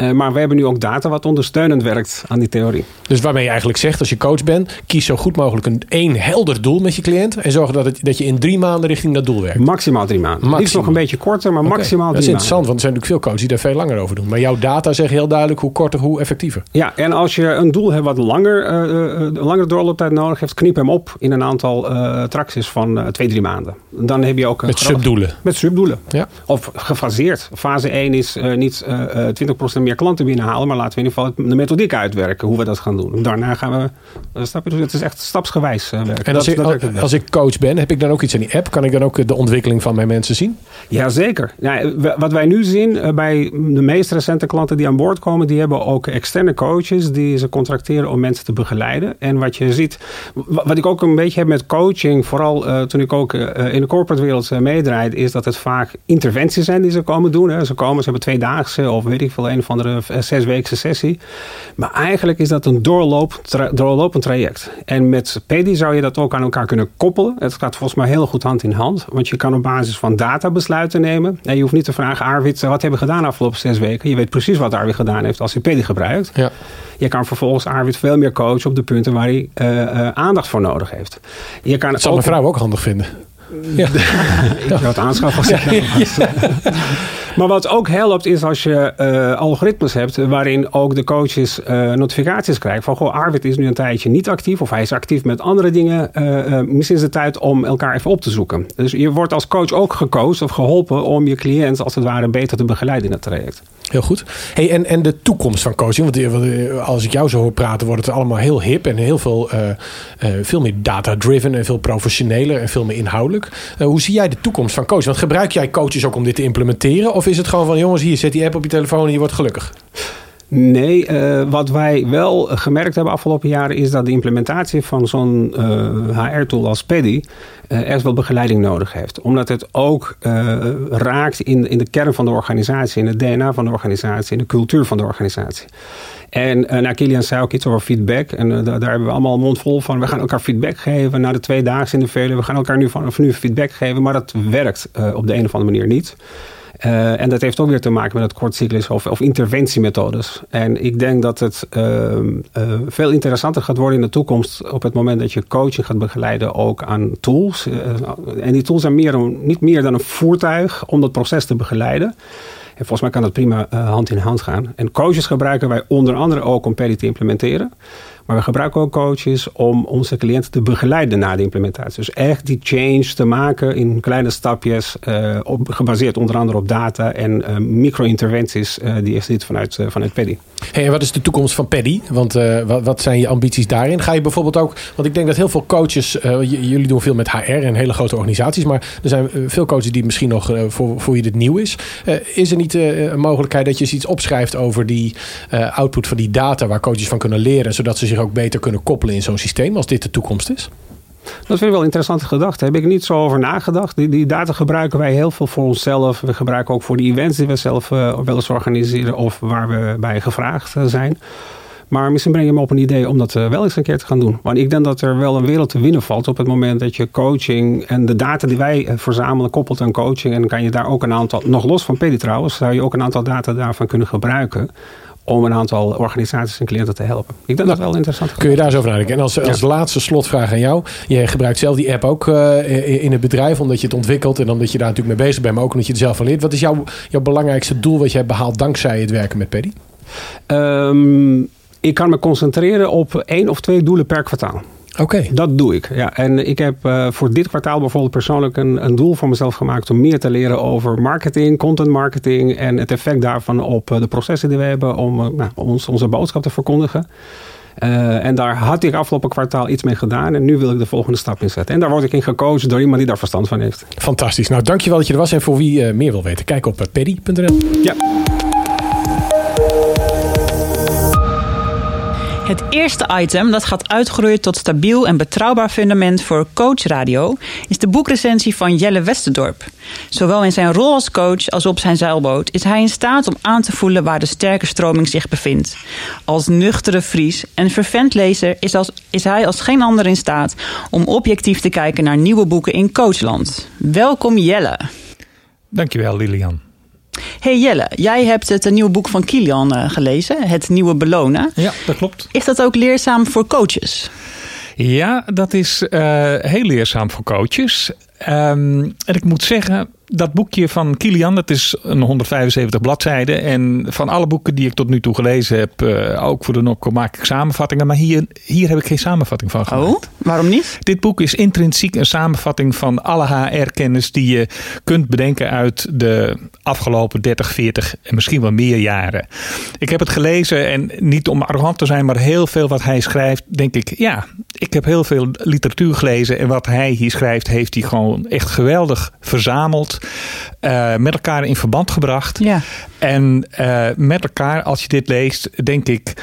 [SPEAKER 6] Uh, maar we hebben nu ook data wat ondersteunend werkt aan die theorie.
[SPEAKER 2] Dus waarmee je eigenlijk zegt, als je coach bent, kies zo goed mogelijk een één helder doel met je cliënt. En zorg dat, het, dat je in drie maanden richting dat doel werkt.
[SPEAKER 6] Maximaal drie maanden. Maximaal. Liefst nog een beetje korter, maar okay. maximaal drie
[SPEAKER 2] maanden. Dat is interessant, want er zijn natuurlijk veel coaches die daar veel langer over doen. Maar jouw data zeggen heel duidelijk hoe korter, hoe effectiever.
[SPEAKER 6] Ja, en als je een doel hebt wat langer, uh, uh, langer doorlooptijd nodig heeft, knip hem op in een aantal uh, tracties van twee, drie maanden. Dan heb je ook...
[SPEAKER 2] Met subdoelen.
[SPEAKER 6] Met subdoelen.
[SPEAKER 2] Ja.
[SPEAKER 6] Of gefaseerd. Fase 1 is niet 20% meer klanten binnenhalen maar laten we in ieder geval de methodiek uitwerken, hoe we dat gaan doen. Daarna gaan we, snap je, dus het is echt stapsgewijs uh, werken.
[SPEAKER 2] En als, dat, ik, dat als ik coach ben, heb ik dan ook iets aan die app? Kan ik dan ook de ontwikkeling van mijn mensen zien?
[SPEAKER 6] Jazeker. Ja, wat wij nu zien uh, bij de meest recente klanten die aan boord komen, die hebben ook externe coaches die ze contracteren om mensen te begeleiden. En wat je ziet, wat ik ook een beetje heb met coaching, vooral uh, toen ik ook in de corporate wereld meedraaid, is dat het vaak interventies zijn die ze komen doen. Hè. Ze komen, ze hebben tweedaagse of weet ik veel, een of andere zes weekse sessie. Maar eigenlijk is dat een doorloop, tra doorlopend traject. En met PEDI zou je dat ook aan elkaar kunnen koppelen. Het gaat volgens mij heel goed hand in hand. Want je kan op basis van data besluiten nemen. En je hoeft niet te vragen, Arvid, wat hebben we gedaan de afgelopen zes weken? Je weet precies wat Arvid gedaan heeft als hij PEDI gebruikt.
[SPEAKER 2] Ja.
[SPEAKER 6] Je kan vervolgens Arvid veel meer coachen op de punten waar hij uh, uh, aandacht voor nodig heeft. Je kan
[SPEAKER 2] dat zal ook... mijn vrouw ook handig vinden.
[SPEAKER 6] Ja. ik zou het aanschaffen als ik Maar wat ook helpt is als je uh, algoritmes hebt waarin ook de coaches uh, notificaties krijgen van goh, Arvid is nu een tijdje niet actief of hij is actief met andere dingen. Uh, misschien is het tijd om elkaar even op te zoeken. Dus je wordt als coach ook gecoacht of geholpen om je cliënt als het ware beter te begeleiden in het traject.
[SPEAKER 2] Heel goed. Hey, en, en de toekomst van coaching, want als ik jou zo hoor praten, wordt het allemaal heel hip en heel veel, veel meer data-driven en veel professioneler en veel meer inhoudelijk. hoe zie jij de toekomst van coaching? Want gebruik jij coaches ook om dit te implementeren? Of is het gewoon van jongens, hier zet die app op je telefoon en je wordt gelukkig?
[SPEAKER 6] Nee, uh, wat wij wel gemerkt hebben afgelopen jaren is dat de implementatie van zo'n HR-tool als Paddy uh, echt wel begeleiding nodig heeft. Omdat het ook raakt in, in de kern van de organisatie, in het DNA van de organisatie, in de cultuur van de organisatie. En nou, Kilian zei ook iets over feedback. En daar, hebben we allemaal mond vol van. We gaan elkaar feedback geven na de twee dagen in de vele. We gaan elkaar nu vanaf nu feedback geven. Maar dat werkt op de een of andere manier niet. Uh, en dat heeft ook weer te maken met het kortcyclus of, of interventiemethodes. En ik denk dat het uh, uh, veel interessanter gaat worden in de toekomst op het moment dat je coaching gaat begeleiden ook aan tools. en die tools zijn meer, niet meer dan een voertuig om dat proces te begeleiden. En volgens mij kan dat prima hand in hand gaan. En coaches gebruiken wij onder andere ook om PEDI te implementeren. Maar we gebruiken ook coaches om onze cliënten te begeleiden na de implementatie. Dus echt die change te maken in kleine stapjes, uh, op, gebaseerd onder andere op data en uh, micro-interventies uh, die je ziet vanuit, vanuit Paddy.
[SPEAKER 2] Hey, en wat is de toekomst van Paddy? Want wat, wat, zijn je ambities daarin? Ga je bijvoorbeeld ook, want ik denk dat heel veel coaches, jullie doen veel met HR en hele grote organisaties, maar er zijn veel coaches die misschien nog voor, voor je dit nieuw is. is er niet een mogelijkheid dat je iets opschrijft over die output van die data waar coaches van kunnen leren, zodat ze zich ook beter kunnen koppelen in zo'n systeem als dit de toekomst is?
[SPEAKER 6] Dat vind ik wel interessante gedachte. Daar heb ik niet zo over nagedacht. Die, die, data gebruiken wij heel veel voor onszelf. We gebruiken ook voor de events die we zelf uh, wel eens organiseren of waar we bij gevraagd uh, zijn. Maar misschien breng je me op een idee om dat uh, wel eens een keer te gaan doen. Want ik denk dat er wel een wereld te winnen valt op het moment dat je coaching en de data die wij verzamelen koppelt aan coaching. En kan je daar ook een aantal, nog los van PD trouwens, zou je ook een aantal data daarvan kunnen gebruiken om een aantal organisaties en cliënten te helpen. Ik denk dat wel interessant.
[SPEAKER 2] Kun je daar zo over nadenken? En als, als laatste slotvraag aan jou. Jij gebruikt zelf die app ook uh, in het bedrijf omdat je het ontwikkelt en omdat je daar natuurlijk mee bezig bent, maar ook omdat je er zelf van leert. Wat is jouw, jouw belangrijkste doel wat jij behaalt dankzij het werken met Paddy?
[SPEAKER 6] Um, ik kan me concentreren op één of twee doelen per kwartaal.
[SPEAKER 2] Oké.
[SPEAKER 6] Dat doe ik. Ja. En ik heb uh, voor dit kwartaal bijvoorbeeld persoonlijk een, een, doel voor mezelf gemaakt om meer te leren over marketing, content marketing en het effect daarvan op uh, de processen die we hebben om uh, nou, ons, onze boodschap te verkondigen. en daar had ik afgelopen kwartaal iets mee gedaan. En nu wil ik de volgende stap inzetten. En daar word ik in gekozen door iemand die daar verstand van heeft.
[SPEAKER 2] Fantastisch. Nou, dankjewel dat je er was. En voor wie meer wil weten, kijk op paddy.nl.
[SPEAKER 6] Ja.
[SPEAKER 3] Het eerste item dat gaat uitgroeien tot stabiel en betrouwbaar fundament voor Coach Radio is de boekrecensie van Jelle Westerdorp. Zowel in zijn rol als coach als op zijn zeilboot is hij in staat om aan te voelen waar de sterke stroming zich bevindt. Als nuchtere Fries en vervent lezer is, als, is hij als geen ander in staat om objectief te kijken naar nieuwe boeken in Coachland. Welkom Jelle.
[SPEAKER 7] Dankjewel Lilian.
[SPEAKER 3] Hey Jelle, jij hebt het nieuwe boek van Kilian uh, gelezen, Het Nieuwe Belonen.
[SPEAKER 7] Ja, dat klopt.
[SPEAKER 3] Is dat ook leerzaam voor coaches?
[SPEAKER 7] Ja, dat is uh, heel leerzaam voor coaches. Um, en ik moet zeggen, dat boekje van Kilian, dat is een 175 bladzijden. En van alle boeken die ik tot nu toe gelezen heb, uh, ook voor de Nokko, maak ik samenvattingen. Maar hier, hier heb ik geen samenvatting van gemaakt.
[SPEAKER 3] Oh, waarom niet?
[SPEAKER 7] Dit boek is intrinsiek een samenvatting van alle HR-kennis die je kunt bedenken uit de afgelopen 30, 40 en misschien wel meer jaren. Ik heb het gelezen en niet om arrogant te zijn, maar heel veel wat hij schrijft, denk ik, ja, ik heb heel veel literatuur gelezen. En wat hij hier schrijft, heeft hij gewoon echt geweldig verzameld. Uh, met elkaar in verband gebracht.
[SPEAKER 3] Ja.
[SPEAKER 7] En uh, met elkaar, als je dit leest, denk ik,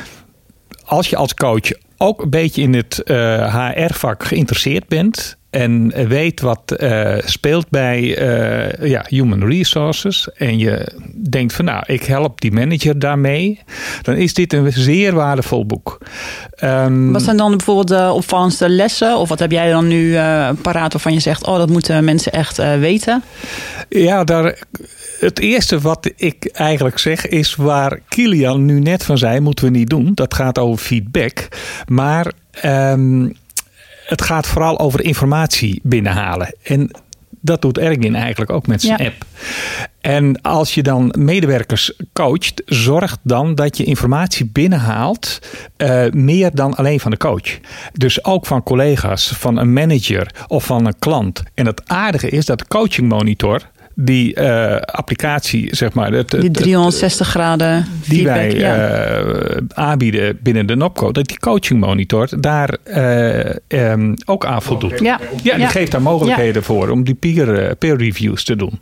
[SPEAKER 7] als je als coach ook een beetje in het uh, eh, HR-vak geïnteresseerd bent en weet wat uh, speelt bij uh, ja, human resources en je denkt van nou, ik help die manager daarmee, dan is dit een zeer waardevol boek.
[SPEAKER 3] Um, wat zijn dan bijvoorbeeld de opvallendste lessen? Of wat heb jij dan nu uh, paraat waarvan je zegt, oh dat moeten mensen echt weten?
[SPEAKER 7] Ja, daar, het eerste wat ik eigenlijk zeg is waar Kilian nu net van zei, moeten we niet doen. Dat gaat over feedback. Maar um, het gaat vooral over informatie binnenhalen. En dat doet Ergin eigenlijk ook met zijn app. En als je dan medewerkers coacht, zorg dan dat je informatie binnenhaalt. Uh, meer dan alleen van de coach. Dus ook van collega's, van een manager of van een klant. En het aardige is dat de Coaching Monitor die uh, applicatie, zeg maar. Het,
[SPEAKER 3] die 360 graden
[SPEAKER 7] Die wij uh, aanbieden binnen de NOPCO. Dat die coaching monitor daar uh, um, ook aan voldoet.
[SPEAKER 3] Ja,
[SPEAKER 7] ja die ja. geeft daar mogelijkheden ja. voor om die peer, peer reviews te doen.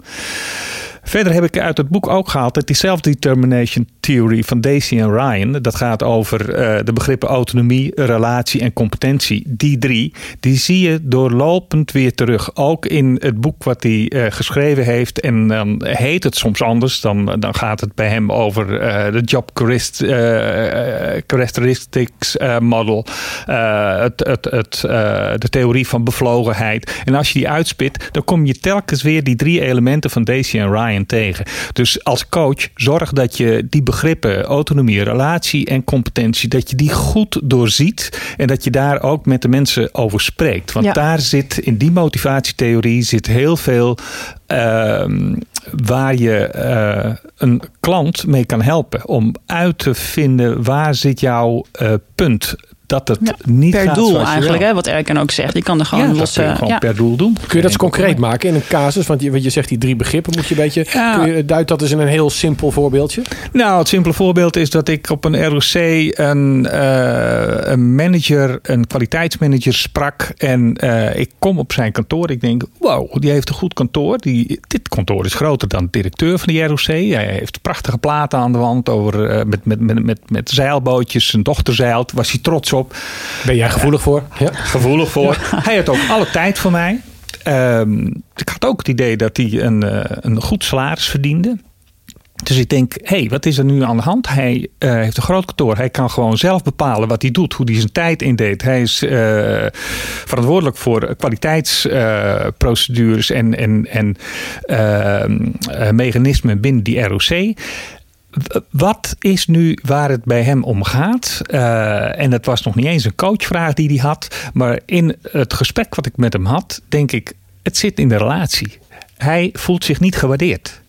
[SPEAKER 7] Verder heb ik uit het boek ook gehaald dat die self-determination theory van Daisy en Ryan, dat gaat over uh, de begrippen autonomie, relatie en competentie. Die drie, die zie je doorlopend weer terug. Ook in het boek wat hij uh, geschreven heeft. En dan heet het soms anders. Dan, dan gaat het bij hem over uh, de job characteristics model. het, het, het, de theorie van bevlogenheid. En als je die uitspit, dan kom je telkens weer die drie elementen van Daisy en Ryan tegen. Dus als coach zorg dat je die begrippen autonomie, relatie en competentie, dat je die goed doorziet en dat je daar ook met de mensen over spreekt. Want ja. daar zit in die motivatietheorie zit heel veel uh, waar je uh, een klant mee kan helpen om uit te vinden waar zit jouw uh, punt dat het ja, niet
[SPEAKER 3] per
[SPEAKER 7] gaat
[SPEAKER 3] doel eigenlijk, hè, wat Erken ook zegt. Je kan er gewoon
[SPEAKER 7] ja,
[SPEAKER 3] los.
[SPEAKER 7] Dat kun je gewoon
[SPEAKER 3] ja.
[SPEAKER 7] per doel doen.
[SPEAKER 2] Kun je dat eens concreet maken in een casus? Want je, want je zegt die drie begrippen moet je een beetje. Kun je duidt dat eens in een heel simpel voorbeeldje?
[SPEAKER 7] Nou, het simpele voorbeeld is dat ik op een ROC een, uh, een manager, een kwaliteitsmanager sprak. En uh, ik kom op zijn kantoor. Ik denk, wow, die heeft een goed kantoor. Die, dit kantoor is groter dan de directeur van die ROC. Hij heeft prachtige platen aan de wand over, uh, met, met, met, met, met zeilbootjes. Zijn dochter zeilt. Was hij trots op.
[SPEAKER 2] Ben jij gevoelig voor?
[SPEAKER 7] Ja. Gevoelig voor. Hij had ook alle tijd voor mij. Um, ik had ook het idee dat hij een, uh, een goed salaris verdiende. Dus ik denk, hé, hey, wat is er nu aan de hand? Hij uh, heeft een groot kantoor. Hij kan gewoon zelf bepalen wat hij doet, hoe hij zijn tijd indeed. Hij is uh, verantwoordelijk voor kwaliteitsprocedures en, en, en mechanismen binnen die ROC. Wat is nu waar het bij hem om gaat? Uh, en het was nog niet eens een coachvraag die hij had. Maar in het gesprek wat ik met hem had, denk ik, het zit in de relatie. Hij voelt zich niet gewaardeerd.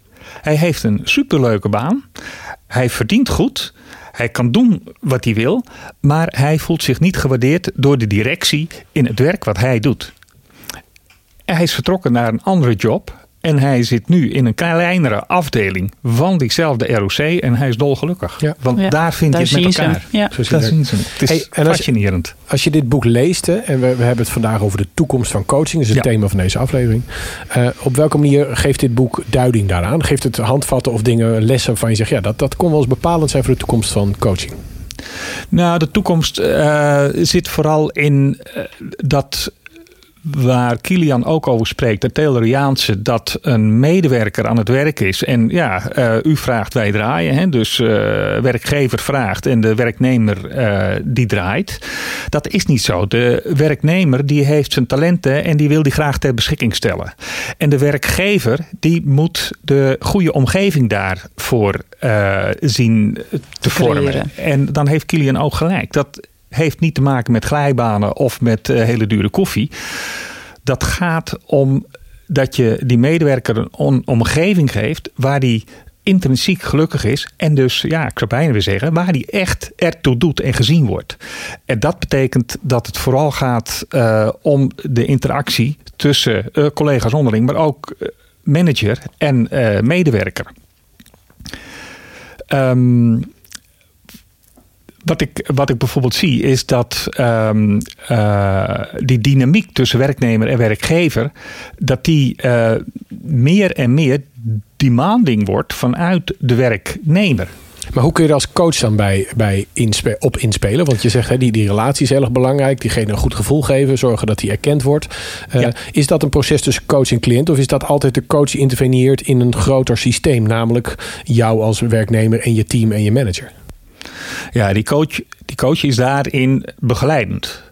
[SPEAKER 7] Hij heeft een superleuke baan. Hij verdient goed. Hij kan doen wat hij wil. Maar hij voelt zich niet gewaardeerd door de directie in het werk wat hij doet. Hij is vertrokken naar een andere job. En hij zit nu in een kleinere afdeling van diezelfde ROC. En hij is dolgelukkig. Ja. Want daar vind je het met elkaar.
[SPEAKER 3] Ja.
[SPEAKER 7] Zo zien ze het. is hey, fascinerend.
[SPEAKER 2] Als je, dit boek leest, en we, we, hebben het vandaag over de toekomst van coaching. Dat is het thema van deze aflevering. Uh, op welke manier geeft dit boek duiding daaraan? Geeft het handvatten of dingen, lessen waarvan je zegt... ja, dat, dat kon wel eens bepalend zijn voor de toekomst van coaching?
[SPEAKER 7] Nou, de toekomst uh, zit vooral in uh, dat waar Kilian ook over spreekt, het Tayloriaanse, dat een medewerker aan het werk is. En ja, uh, u vraagt, wij draaien. Hè? Dus uh, werkgever vraagt en de werknemer uh, die draait. Dat is niet zo. De werknemer die heeft zijn talenten en die wil die graag ter beschikking stellen. En de werkgever die moet de goede omgeving daarvoor zien te vormen. En dan heeft Kilian ook gelijk. Dat heeft niet te maken met glijbanen of met uh, hele dure koffie. Dat gaat om dat je die medewerker een omgeving geeft waar die intrinsiek gelukkig is. En dus, ja, ik zou bijna weer zeggen, waar die echt ertoe doet en gezien wordt. En dat betekent dat het vooral gaat uh, om de interactie tussen uh, collega's onderling, maar ook manager en medewerker. Um, wat ik, wat ik bijvoorbeeld zie is dat um, uh, die dynamiek tussen werknemer en werkgever, dat die uh, meer en meer demanding wordt vanuit de werknemer.
[SPEAKER 2] Maar hoe kun je er als coach dan bij, bij inspe op inspelen? Want je zegt, hè, die, die relatie is heel erg belangrijk. Diegene een goed gevoel geven. Zorgen dat hij erkend wordt. Uh, ja. Is dat een proces tussen coach en cliënt? Of is dat altijd de coach die interveneert in een groter systeem? Namelijk jou als werknemer en je team en je manager.
[SPEAKER 7] Ja, die coach, die coach is daarin begeleidend.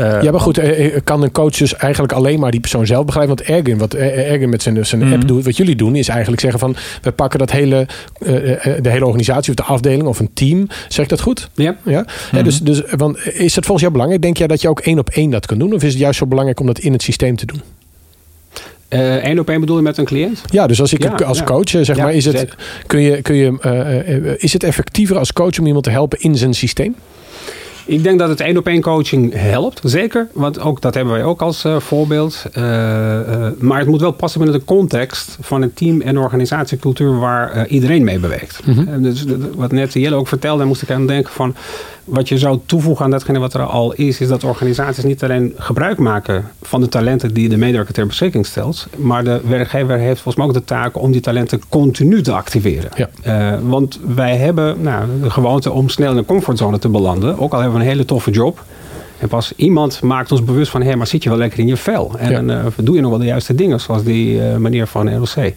[SPEAKER 2] Uh, ja, maar goed, eh, kan een coach dus eigenlijk alleen maar die persoon zelf begeleiden? Want Ergen, wat Ergen met zijn, zijn mm. app doet, wat jullie doen, is eigenlijk zeggen van we pakken dat hele, uh, de hele organisatie of de afdeling of een team. Zeg ik dat goed?
[SPEAKER 6] Ja.
[SPEAKER 2] ja? Mm. dus, dus want is het volgens jou belangrijk? Denk jij dat je ook één op één dat kan doen? Of is het juist zo belangrijk om dat in het systeem te doen?
[SPEAKER 6] Eén uh, op één bedoel je met een cliënt?
[SPEAKER 2] Ja, dus als ik ja, als coach zeg ja, maar, is het, kun je, kun je, uh, is het effectiever als coach om iemand te helpen in zijn systeem?
[SPEAKER 6] Ik denk dat het één op één coaching helpt, zeker. Want ook dat hebben wij ook als uh, voorbeeld. Uh, uh, maar het moet wel passen binnen de context van een team en organisatiecultuur waar iedereen mee beweegt. Mm -hmm. dus wat net Jelle ook vertelde, moest ik aan denken van wat je zou toevoegen aan datgene wat er al is, is dat organisaties niet alleen gebruik maken van de talenten die de medewerker ter beschikking stelt, maar de werkgever heeft volgens mij ook de taak om die talenten continu te activeren. Ja. Uh, want wij hebben nou, de gewoonte om snel in een comfortzone te belanden, ook al hebben we een hele toffe job. En pas iemand maakt ons bewust van, hé, maar zit je wel lekker in je vel? En ja. uh, doe je nog wel de juiste dingen, zoals die uh, meneer van ROC.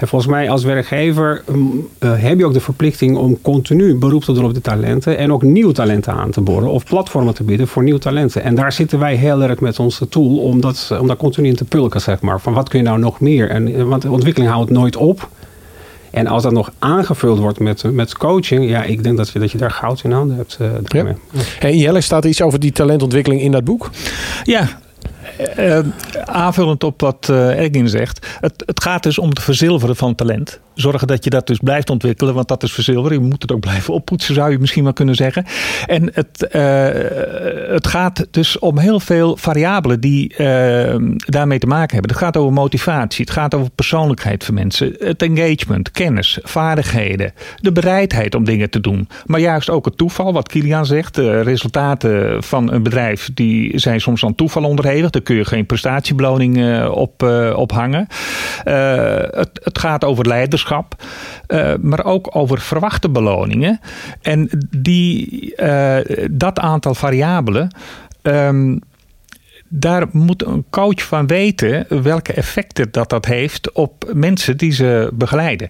[SPEAKER 6] En volgens mij als werkgever uh, heb je ook de verplichting om continu beroep te doen op de talenten. En ook nieuwe talenten aan te boren of platformen te bieden voor nieuwe talenten. En daar zitten wij heel erg met onze tool om, dat, om daar continu in te pulken, zeg maar. Van wat kun je nou nog meer? En, eh, want de ontwikkeling houdt nooit op. En als dat nog aangevuld wordt met, met coaching, ja, ik denk dat je, dat je daar goud in handen hebt. Uh,
[SPEAKER 2] ja. Hey, Jelle, staat er iets over die talentontwikkeling in dat boek?
[SPEAKER 7] Ja, aanvullend op wat uh, Ergin zegt. Het, het, gaat dus om het verzilveren van talent. Zorgen dat je dat dus blijft ontwikkelen, want dat is verzilveren. Je moet het ook blijven oppoetsen, zou je misschien wel kunnen zeggen. En het, uh, het gaat dus om heel veel variabelen die daarmee te maken hebben. Het gaat over motivatie, het gaat over persoonlijkheid van mensen, het engagement, kennis, vaardigheden, de bereidheid om dingen te doen. Maar juist ook het toeval, wat Kilian zegt. De resultaten van een bedrijf die zijn soms aan toeval onderhevig. Daar kun je geen prestatiebeloning uh, op, uh, hangen. Het, het, gaat over leiderschap, maar ook over verwachte beloningen. En die, dat aantal variabelen. Um, daar moet een coach van weten welke effecten dat, dat heeft op mensen die ze begeleiden.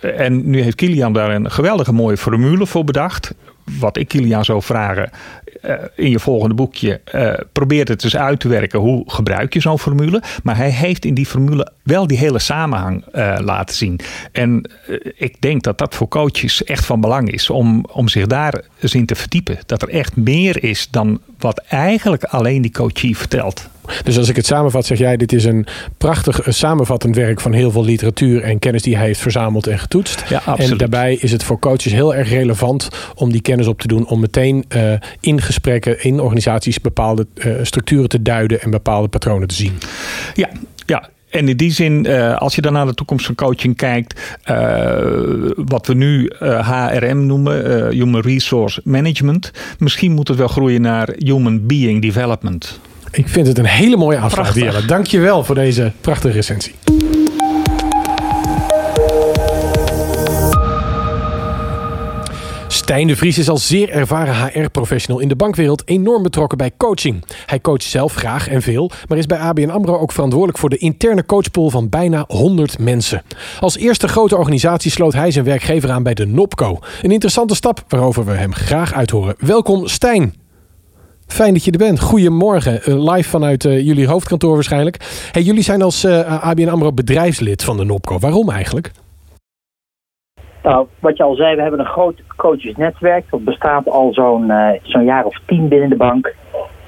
[SPEAKER 7] En nu heeft Kilian daar een geweldige mooie formule voor bedacht. Wat ik Kilian zou vragen, in je volgende boekje probeert het dus uit te werken. Hoe gebruik je zo'n formule? Maar hij heeft in die formule wel die hele samenhang laten zien. En ik denk dat dat voor coaches echt van belang is om, om zich daar eens in te verdiepen. Dat er echt meer is dan wat eigenlijk alleen die coachie vertelt.
[SPEAKER 2] Dus als ik het samenvat, zeg jij: dit is een prachtig samenvattend werk van heel veel literatuur en kennis die hij heeft verzameld en getoetst.
[SPEAKER 7] Ja, absoluut.
[SPEAKER 2] En daarbij is het voor coaches heel erg relevant om die kennis op te doen, om meteen uh, in gesprekken in organisaties bepaalde uh, structuren te duiden en bepaalde patronen te zien.
[SPEAKER 7] Ja, ja. En in die zin, als je dan naar de toekomst van coaching kijkt, wat we nu HRM noemen, Human Resource Management, misschien moet het wel groeien naar Human Being Development.
[SPEAKER 2] Ik vind het een hele mooie afspraak, Dielle. Dank je wel voor deze prachtige recensie. Stijn de Vries is al zeer ervaren HR-professional in de bankwereld enorm betrokken bij coaching. Hij coacht zelf graag en veel, maar is bij ABN AMRO ook verantwoordelijk voor de interne coachpool van bijna 100 mensen. Als eerste grote organisatie sloot hij zijn werkgever aan bij de NOPCO. Een interessante stap waarover we hem graag uithoren. Welkom Stijn. Fijn dat je er bent. Goedemorgen, uh, live vanuit uh, jullie hoofdkantoor waarschijnlijk. Hey, jullie zijn als uh, ABN AMRO bedrijfslid van de NOPCO. Waarom eigenlijk?
[SPEAKER 8] Nou, wat je al zei, we hebben een groot coachesnetwerk. Dat bestaat al zo'n zo'n jaar of tien binnen de bank.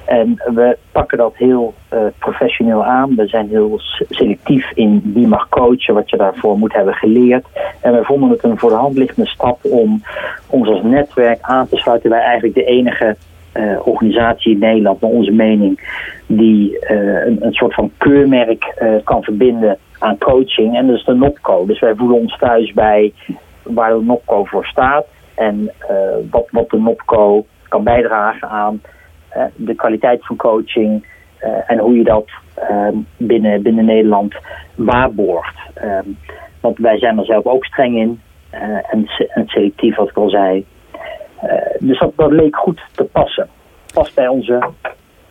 [SPEAKER 8] En we pakken dat heel professioneel aan. We zijn heel selectief in wie mag coachen, wat je daarvoor moet hebben geleerd. En we vonden het een voor de hand liggende stap om ons als netwerk aan te sluiten bij eigenlijk de enige uh, organisatie in Nederland, naar onze mening, die uh, een, soort van keurmerk uh, kan verbinden aan coaching. En dat is de NOPCO. Dus wij voelen ons thuis bij waar de NOPCO voor staat en wat, wat de NOPCO kan bijdragen aan de kwaliteit van coaching en hoe je dat binnen, binnen Nederland waarborgt. want wij zijn er zelf ook streng in en selectief, wat ik al zei. Eh, dus dat, dat leek goed te passen. Past bij onze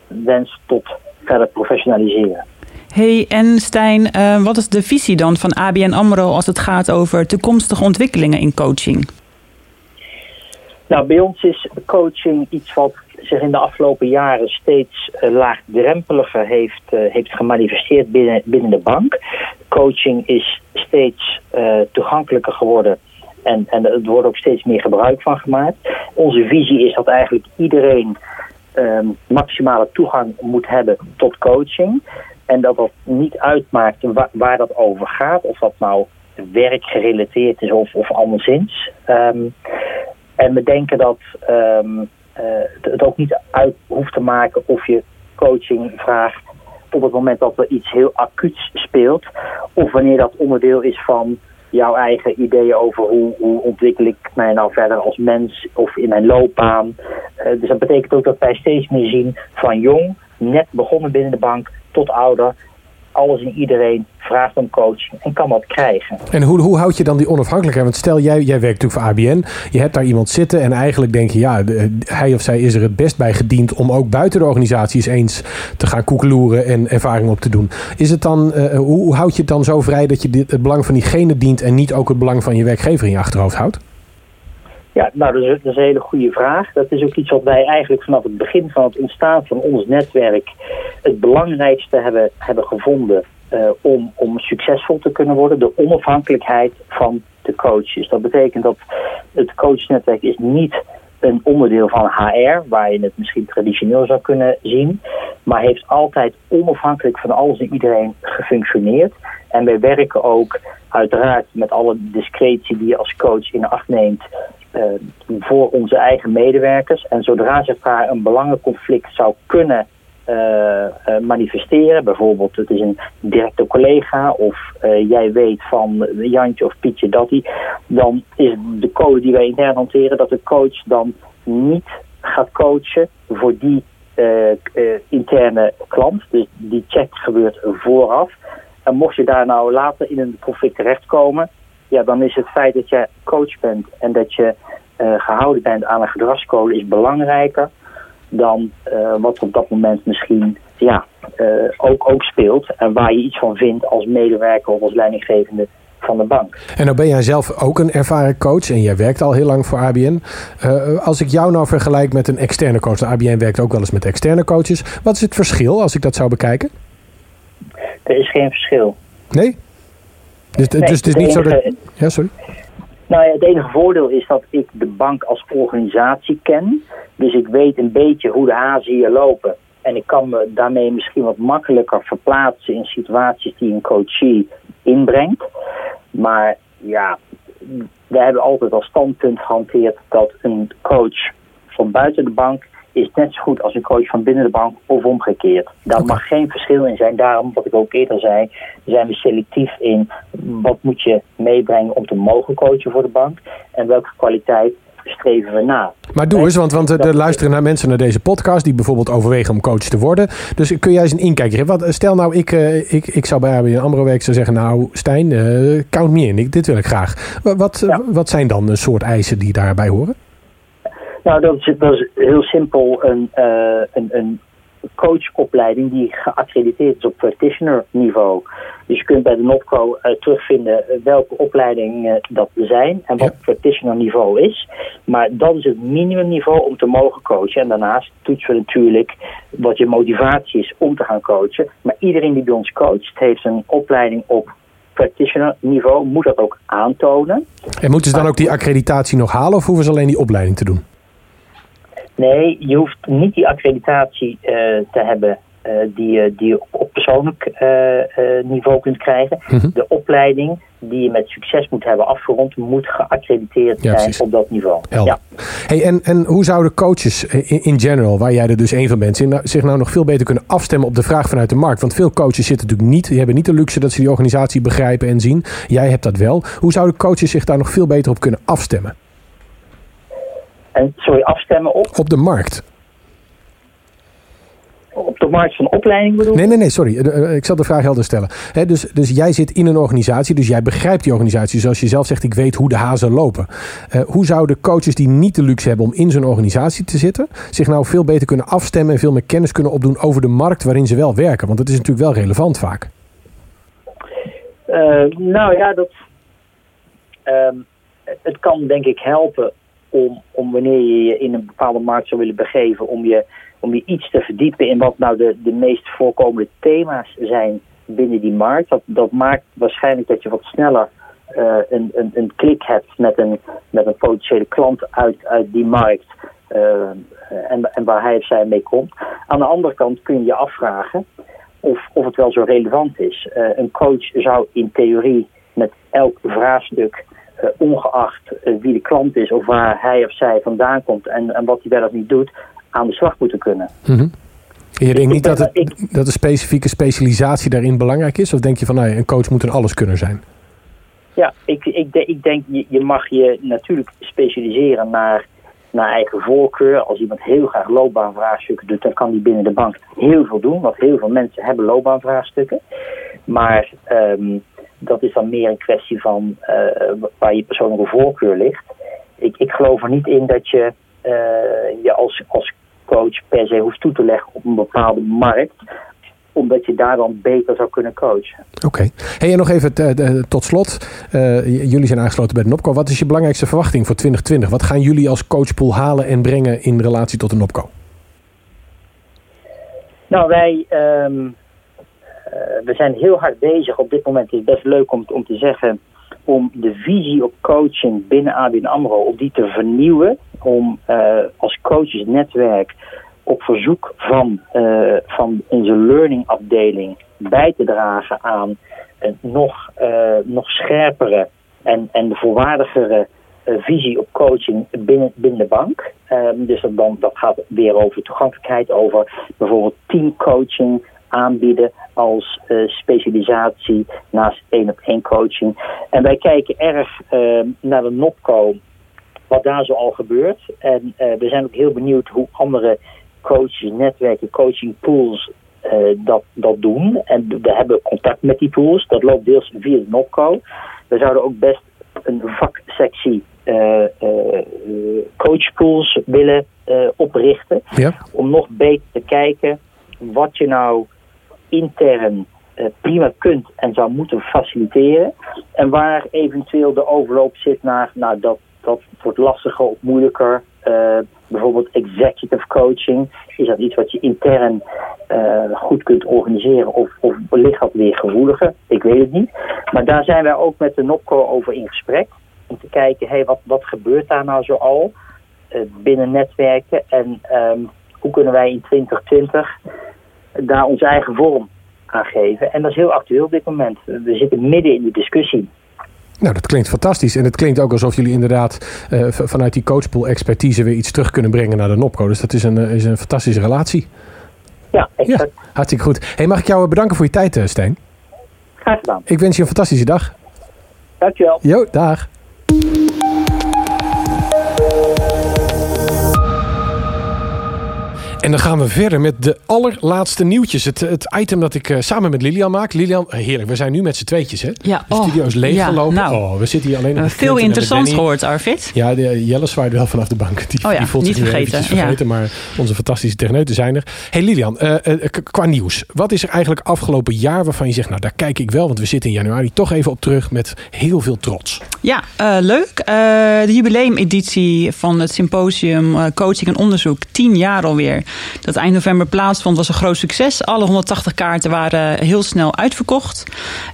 [SPEAKER 8] wens tot verder professionaliseren.
[SPEAKER 3] Hey, en Stijn, uh, wat is de visie dan van ABN AMRO als het gaat over toekomstige ontwikkelingen in coaching?
[SPEAKER 8] Nou, bij ons is coaching iets wat zich in de afgelopen jaren steeds uh, laagdrempeliger heeft, uh, heeft gemanifesteerd binnen, binnen de bank. Coaching is steeds toegankelijker geworden en, en er wordt ook steeds meer gebruik van gemaakt. Onze visie is dat eigenlijk iedereen um, maximale toegang moet hebben tot coaching. En dat dat niet uitmaakt waar, dat over gaat. Of dat nou werkgerelateerd is of, of anderszins. Um, en we denken dat um, uh, het ook niet uit hoeft te maken of je coaching vraagt op het moment dat er iets heel acuuts speelt. Of wanneer dat onderdeel is van jouw eigen ideeën over hoe, hoe ontwikkel ik mij nou verder als mens of in mijn loopbaan. Uh, dus dat betekent ook dat wij steeds meer zien van jong, net begonnen binnen de bank, tot ouder, alles en iedereen vraagt om coaching en kan dat krijgen.
[SPEAKER 2] En hoe, hoe houd je dan die onafhankelijkheid? Want stel, jij, jij werkt natuurlijk voor ABN. Je hebt daar iemand zitten en eigenlijk denk je... ja, hij of zij is er het best bij gediend... om ook buiten de organisatie eens te gaan koekeloeren... en ervaring op te doen. Is het dan, uh, hoe, hoe houd je het dan zo vrij... dat je dit, het belang van diegene dient... en niet ook het belang van je werkgever in je achterhoofd houdt?
[SPEAKER 8] Ja, nou, dat is, een hele goede vraag. Dat is ook iets wat wij eigenlijk vanaf het begin van het ontstaan van ons netwerk het belangrijkste hebben, hebben gevonden uh, om, om succesvol te kunnen worden. De onafhankelijkheid van de coaches. Dat betekent dat het coachnetwerk is niet een onderdeel van HR, waar je het misschien traditioneel zou kunnen zien, maar heeft altijd onafhankelijk van alles en iedereen gefunctioneerd. En wij werken ook uiteraard met alle discretie die je als coach in acht neemt voor onze eigen medewerkers. En zodra zich daar een belangenconflict zou kunnen uh, uh, manifesteren, bijvoorbeeld het is een directe collega of jij weet van Jantje of Pietje dat die, dan is de code die wij intern hanteren dat de coach dan niet gaat coachen voor die interne klant. Dus die check gebeurt vooraf. En mocht je daar nou later in een conflict terechtkomen, ja, dan is het feit dat je coach bent en dat je uh, gehouden bent aan een gedragscode is belangrijker dan uh, wat op dat moment misschien ja, uh, ook, ook speelt. En waar je iets van vindt als medewerker of als leidinggevende van de bank.
[SPEAKER 2] En nou ben jij zelf ook een ervaren coach en jij werkt al heel lang voor ABN. Als ik jou nou vergelijk met een externe coach, de ABN werkt ook wel eens met externe coaches. Wat is het verschil als ik dat zou bekijken?
[SPEAKER 8] Er is geen verschil.
[SPEAKER 2] Nee? Dus,
[SPEAKER 8] nee,
[SPEAKER 2] dus het is niet zo dat... Ja, sorry.
[SPEAKER 8] Nou ja, het enige voordeel is dat ik de bank als organisatie ken. Dus ik weet een beetje hoe de hazen hier lopen. En ik kan me daarmee misschien wat makkelijker verplaatsen in situaties die een coachie inbrengt. Maar ja, we hebben altijd als standpunt gehanteerd dat een coach van buiten de bank is net zo goed als een coach van binnen de bank of omgekeerd. Daar mag geen verschil in zijn. Daarom, wat ik ook eerder zei, zijn we selectief in wat moet je meebrengen om te mogen coachen voor de bank en welke kwaliteit streven we na.
[SPEAKER 2] Maar doe eens, want, want er luisteren naar mensen naar deze podcast die bijvoorbeeld overwegen om coach te worden. Dus kun jij eens een inkijkje geven? Wat, stel nou, ik, uh, ik, ik zou bij ABN AMRO zou zeggen, nou Stijn, count me in, ik, dit wil ik graag. Wat, ja. wat zijn dan een soort eisen die daarbij horen?
[SPEAKER 8] Nou, dat is, dat is heel simpel een, uh, een, een coachopleiding die geaccrediteerd is op practitioner niveau. Dus je kunt bij de NOPCO uh, terugvinden welke opleidingen dat zijn en wat ja. practitioner niveau is. Maar dat is het minimumniveau om te mogen coachen. En daarnaast toetsen we natuurlijk wat je motivatie is om te gaan coachen. Maar iedereen die bij ons coacht heeft een opleiding op practitioner niveau, moet dat ook aantonen.
[SPEAKER 2] En moeten ze dan ook die accreditatie nog halen of hoeven ze alleen die opleiding te doen?
[SPEAKER 8] Nee, je hoeft niet die accreditatie uh, te hebben uh, die, die je op persoonlijk uh, niveau kunt krijgen. Mm -hmm. De opleiding die je met succes moet hebben afgerond, moet geaccrediteerd ja, zijn op dat niveau.
[SPEAKER 2] Ja. Hey, en, en hoe zouden coaches in, in, general, waar jij er dus één van bent, zich nou nog veel beter kunnen afstemmen op de vraag vanuit de markt? Want veel coaches zitten natuurlijk niet, die hebben niet de luxe dat ze die organisatie begrijpen en zien. Jij hebt dat wel. Hoe zouden coaches zich daar nog veel beter op kunnen afstemmen?
[SPEAKER 8] En sorry, afstemmen op?
[SPEAKER 2] Op de markt.
[SPEAKER 8] Op de markt van opleiding bedoel
[SPEAKER 2] Nee, nee, nee, sorry. Ik zal de vraag helder stellen. He, dus, dus jij zit in een organisatie, dus jij begrijpt die organisatie. Zoals je zelf zegt, ik weet hoe de hazen lopen. Uh, hoe zouden coaches die niet de luxe hebben om in zo'n organisatie te zitten... zich nou veel beter kunnen afstemmen en veel meer kennis kunnen opdoen over de markt waarin ze wel werken? Want dat is natuurlijk wel relevant vaak.
[SPEAKER 8] Uh, nou ja, dat, um, het kan denk ik helpen om, om wanneer je je in een bepaalde markt zou willen begeven, om je, om je iets te verdiepen in wat nou de, de meest voorkomende thema's zijn binnen die markt. Dat, dat maakt waarschijnlijk dat je wat sneller uh, een, een, een klik hebt met een, met een potentiële klant uit, uit die markt. Uh, en, en waar hij of zij mee komt. Aan de andere kant kun je je afvragen of, of het wel zo relevant is. Uh, een coach zou in theorie met elk vraagstuk uh, ongeacht uh, wie de klant is of waar hij of zij vandaan komt en, en wat hij wel of niet doet, aan de slag moeten kunnen.
[SPEAKER 2] Mm -hmm. Je denkt niet dat, het, ik, dat een specifieke specialisatie daarin belangrijk is? Of denk je van nou, een coach moet een alles kunnen zijn?
[SPEAKER 8] Ja, ik, ik, de, ik denk je, je mag je natuurlijk specialiseren naar, naar eigen voorkeur. Als iemand heel graag loopbaanvraagstukken doet, dan kan die binnen de bank heel veel doen. Want heel veel mensen hebben loopbaanvraagstukken. Maar um, dat is dan meer een kwestie van uh, waar je persoonlijke voorkeur ligt. Ik, ik geloof er niet in dat je uh, je als, als coach per se hoeft toe te leggen op een bepaalde markt omdat je daar dan beter zou kunnen coachen.
[SPEAKER 2] Oké. Okay. Hey, en nog even tot slot. Uh, jullie zijn aangesloten bij de NOPCO. Wat is je belangrijkste verwachting voor 2020? Wat gaan jullie als coachpool halen en brengen in relatie tot de NOPCO?
[SPEAKER 8] Nou, wij... Um, uh, we zijn heel hard bezig. Op dit moment is het best leuk om, om te zeggen om de visie op coaching binnen ABN AMRO, om die te vernieuwen. Om uh, als coachesnetwerk op verzoek van, uh, van onze learning afdeling bij te dragen aan een nog, nog scherpere en, en volwaardigere visie op coaching binnen, binnen de bank. Um, dus dat, dan, dat gaat weer over toegankelijkheid, over bijvoorbeeld teamcoaching aanbieden als uh, specialisatie naast één op één coaching. En wij kijken erg uh, naar de NOPCO, wat daar zo al gebeurt. En uh, we zijn ook heel benieuwd hoe andere coaches, netwerken, coaching pools dat, dat doen. En we hebben contact met die pools. Dat loopt deels via de NOPCO. We zouden ook best een vaksectie coachpools willen oprichten.
[SPEAKER 2] Ja.
[SPEAKER 8] Om nog beter te kijken wat je nou intern eh, prima kunt en zou moeten faciliteren. En waar eventueel de overloop zit naar, nou dat, dat wordt lastiger of moeilijker. Uh, bijvoorbeeld executive coaching. Is dat iets wat je intern uh, goed kunt organiseren of, of ligt dat weer gevoeliger? Ik weet het niet. Maar daar zijn wij ook met de NOPCO over in gesprek. Om te kijken, hey, wat, wat gebeurt daar nou zo al uh, binnen netwerken? En um, hoe kunnen wij in 2020 daar onze eigen vorm aan geven? En dat is heel actueel op dit moment. We zitten midden in de discussie.
[SPEAKER 2] Nou, dat klinkt fantastisch. En het klinkt ook alsof jullie inderdaad uh, vanuit die coachpool expertise weer iets terug kunnen brengen naar de NOPCO. Dus dat is een, is een fantastische relatie.
[SPEAKER 8] Ja, exact.
[SPEAKER 2] Ja, hartstikke goed. Hey, mag ik jou bedanken voor je tijd, Stijn?
[SPEAKER 8] Graag gedaan.
[SPEAKER 2] Ik wens je een fantastische dag.
[SPEAKER 8] Dankjewel.
[SPEAKER 2] Jo, dag. En dan gaan we verder met de allerlaatste nieuwtjes. Het, het item dat ik uh, samen met Lilian maak. Lilian, heerlijk, we zijn nu met z'n tweetjes, hè?
[SPEAKER 3] Ja,
[SPEAKER 2] de
[SPEAKER 3] oh,
[SPEAKER 2] studio is leeggelopen.
[SPEAKER 3] Ja, nou,
[SPEAKER 2] oh, we zitten hier alleen nog.
[SPEAKER 3] Veel interessants gehoord, Arvid.
[SPEAKER 2] Ja, de, Jelle zwaaide wel vanaf de bank. Die,
[SPEAKER 3] oh ja,
[SPEAKER 2] die voelt
[SPEAKER 3] niet
[SPEAKER 2] zich
[SPEAKER 3] vergeten.
[SPEAKER 2] vergeten ja. Maar onze fantastische techneuten zijn er. hey Lilian, uh, qua nieuws. Wat is er eigenlijk afgelopen jaar waarvan je zegt... nou, daar kijk ik wel, want we zitten in januari toch even op terug... met heel veel trots.
[SPEAKER 3] Ja, leuk. de jubileumeditie van het symposium Coaching en Onderzoek. Tien jaar alweer. Dat eind november plaatsvond, was een groot succes. Alle 180 kaarten waren heel snel uitverkocht.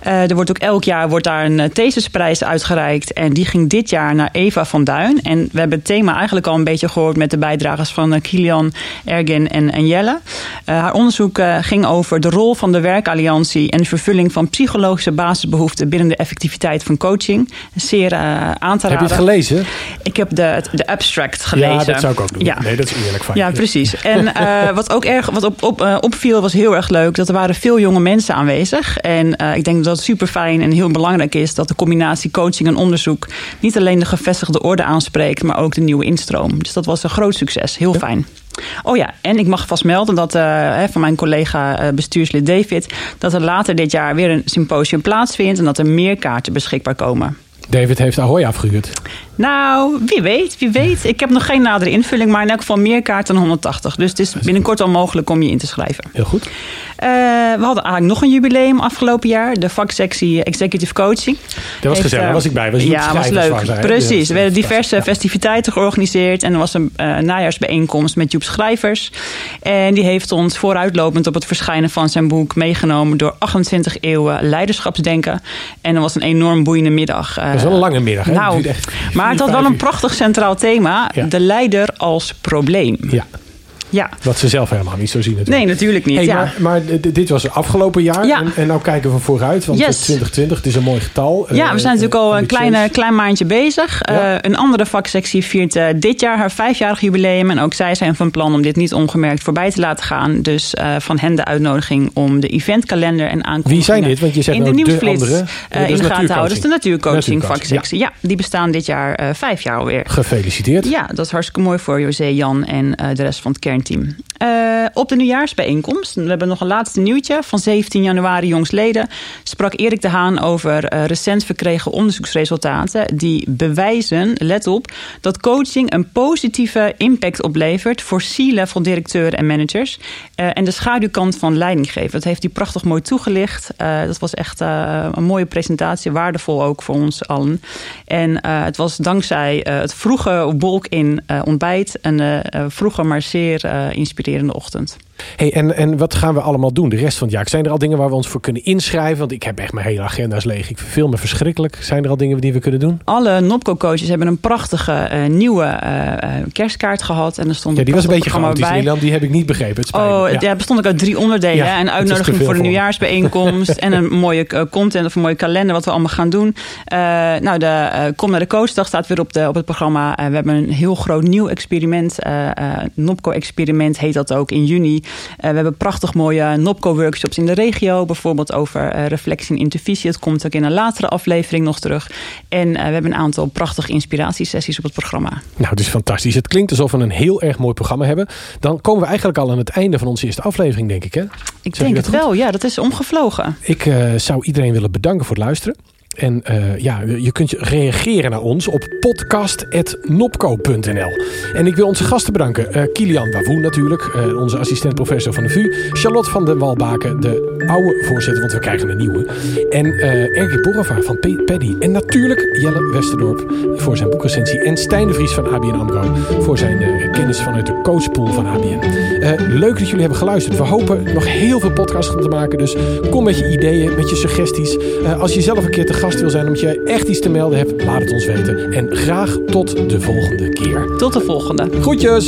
[SPEAKER 3] Uh, er wordt ook elk jaar wordt daar een thesisprijs uitgereikt. En die ging dit jaar naar Eva van Duin. En we hebben het thema eigenlijk al een beetje gehoord met de bijdragers van Kilian, Ergin en, en Jelle. Uh, haar onderzoek ging over de rol van de werkalliantie en de vervulling van psychologische basisbehoeften binnen de effectiviteit van coaching. Zeer aan te raden.
[SPEAKER 2] Heb je het gelezen?
[SPEAKER 3] Ik heb de, de abstract gelezen.
[SPEAKER 2] Ja, dat zou ik ook doen. Ja. Nee, dat is eerlijk van
[SPEAKER 3] Ja, precies. En wat ook erg wat op, op, uh, opviel was heel erg leuk. Dat er waren veel jonge mensen aanwezig. En uh, ik denk dat het super fijn en heel belangrijk is dat de combinatie coaching en onderzoek niet alleen de gevestigde orde aanspreekt, maar ook de nieuwe instroom. Dus dat was een groot succes. Heel ja. fijn. Oh ja, en ik mag vast melden dat uh, van mijn collega uh, bestuurslid David, dat er later dit jaar weer een symposium plaatsvindt en dat er meer kaarten beschikbaar komen.
[SPEAKER 2] David heeft Ahoy afgehuurd.
[SPEAKER 3] Nou, wie weet, wie weet. Ik heb nog geen nadere invulling, maar in elk geval meer kaarten dan 180. Dus het is binnenkort al mogelijk om je in te schrijven.
[SPEAKER 2] Heel goed.
[SPEAKER 3] Uh, we hadden eigenlijk nog een jubileum afgelopen jaar. De vaksectie Executive Coaching.
[SPEAKER 2] Dat was gezellig, uh, was ik bij. Was
[SPEAKER 3] ja, was leuk. Zijn, Precies. Er werden diverse festiviteiten georganiseerd. En er was een uh, najaarsbijeenkomst met Joep Schrijvers. En die heeft ons vooruitlopend op het verschijnen van zijn boek meegenomen door 28 eeuwen leiderschapsdenken. En dat was een enorm boeiende middag.
[SPEAKER 2] Is wel een lange middag. Hè?
[SPEAKER 3] Nou, echt maar het had wel een prachtig centraal thema. De leider als probleem.
[SPEAKER 2] Ja.
[SPEAKER 3] Ja.
[SPEAKER 2] Wat ze zelf helemaal niet zo zien natuurlijk.
[SPEAKER 3] Nee, natuurlijk niet.
[SPEAKER 2] Hey,
[SPEAKER 3] ja.
[SPEAKER 2] maar, maar dit was afgelopen jaar.
[SPEAKER 3] Ja.
[SPEAKER 2] En, en nou kijken we vooruit. Want
[SPEAKER 3] yes.
[SPEAKER 2] 2020, het is een mooi getal.
[SPEAKER 3] Ja, we zijn uh, natuurlijk al een kleine, klein maandje bezig. Ja. Uh, een andere vaksectie viert uh, dit jaar haar vijfjarig jubileum. En ook zij zijn van plan om dit niet ongemerkt voorbij te laten gaan. Dus van hen de uitnodiging om de eventkalender en aankondigingen...
[SPEAKER 2] Wie zijn dit? Want je zegt
[SPEAKER 3] in de
[SPEAKER 2] nou
[SPEAKER 3] nieuwsflits
[SPEAKER 2] de andere,
[SPEAKER 3] in de gaten houden. Dus de natuurcoaching, vaksectie. Ja. ja. die bestaan dit jaar vijf jaar alweer.
[SPEAKER 2] Gefeliciteerd.
[SPEAKER 3] Ja, dat is hartstikke mooi voor José, Jan en de rest van het kernteam. Uh, op de nieuwjaarsbijeenkomst, we hebben nog een laatste nieuwtje van 17 januari jongsleden, sprak Erik de Haan over uh, recent verkregen onderzoeksresultaten die bewijzen, let op, dat coaching een positieve impact oplevert voor C-level directeuren en managers uh, en de schaduwkant van leidinggeven. Dat heeft hij prachtig mooi toegelicht. dat was echt een mooie presentatie, waardevol ook voor ons allen. En het was dankzij het vroege wolk in ontbijt een vroege maar zeer inspirerende ochtend.
[SPEAKER 2] Hey, en, en wat gaan we allemaal doen de rest van het jaar? Zijn er al dingen waar we ons voor kunnen inschrijven? Want ik heb echt mijn hele agenda's leeg. Ik verveel me verschrikkelijk. Zijn er al dingen die we kunnen doen?
[SPEAKER 3] Alle Nopco-coaches hebben een prachtige uh, nieuwe uh, kerstkaart gehad. En er stond
[SPEAKER 2] ja, die was een beetje
[SPEAKER 3] chaotisch,
[SPEAKER 2] Nederland. Die heb ik niet begrepen. Het
[SPEAKER 3] oh,
[SPEAKER 2] ja.
[SPEAKER 3] ja, bestond ook uit drie onderdelen. Ja, een uitnodiging voor de nieuwjaarsbijeenkomst. en een mooie content of een mooie kalender wat we allemaal gaan doen. nou, de Kom naar de Coachdag staat weer op, de, op het programma. we hebben een heel groot nieuw experiment. Nopco-experiment heet dat ook in juni. Uh, we hebben prachtig mooie NOPCO-workshops in de regio. Bijvoorbeeld over uh, reflectie en intervisie. Het komt ook in een latere aflevering nog terug. En uh, we hebben een aantal prachtige inspiratiesessies op het programma.
[SPEAKER 2] Nou, het is fantastisch. Het klinkt alsof we een heel erg mooi programma hebben. Dan komen we eigenlijk al aan het einde van onze eerste aflevering, denk ik. Hè?
[SPEAKER 3] Ik zeg denk het goed? wel, ja. Dat is omgevlogen.
[SPEAKER 2] Ik zou iedereen willen bedanken voor het luisteren. En uh, ja, je kunt reageren naar ons op podcast.nopco.nl. En ik wil onze gasten bedanken. Uh, Kilian Wavoe natuurlijk, uh, onze assistent-professor van de VU. Charlotte van den Walbaken, de oude voorzitter, want we krijgen een nieuwe. En Erkie Borova van Paddy. En natuurlijk Jelle Westerdorp voor zijn boekrecensie. En Stijn de Vries van ABN AMRO voor zijn kennis vanuit de coachpool van ABN. leuk dat jullie hebben geluisterd. We hopen nog heel veel podcasts te maken. Dus kom met je ideeën, met je suggesties. als je zelf een keer te gast wil zijn omdat je echt iets te melden hebt, laat het ons weten. En graag tot de volgende keer.
[SPEAKER 3] Tot de volgende.
[SPEAKER 2] Groetjes!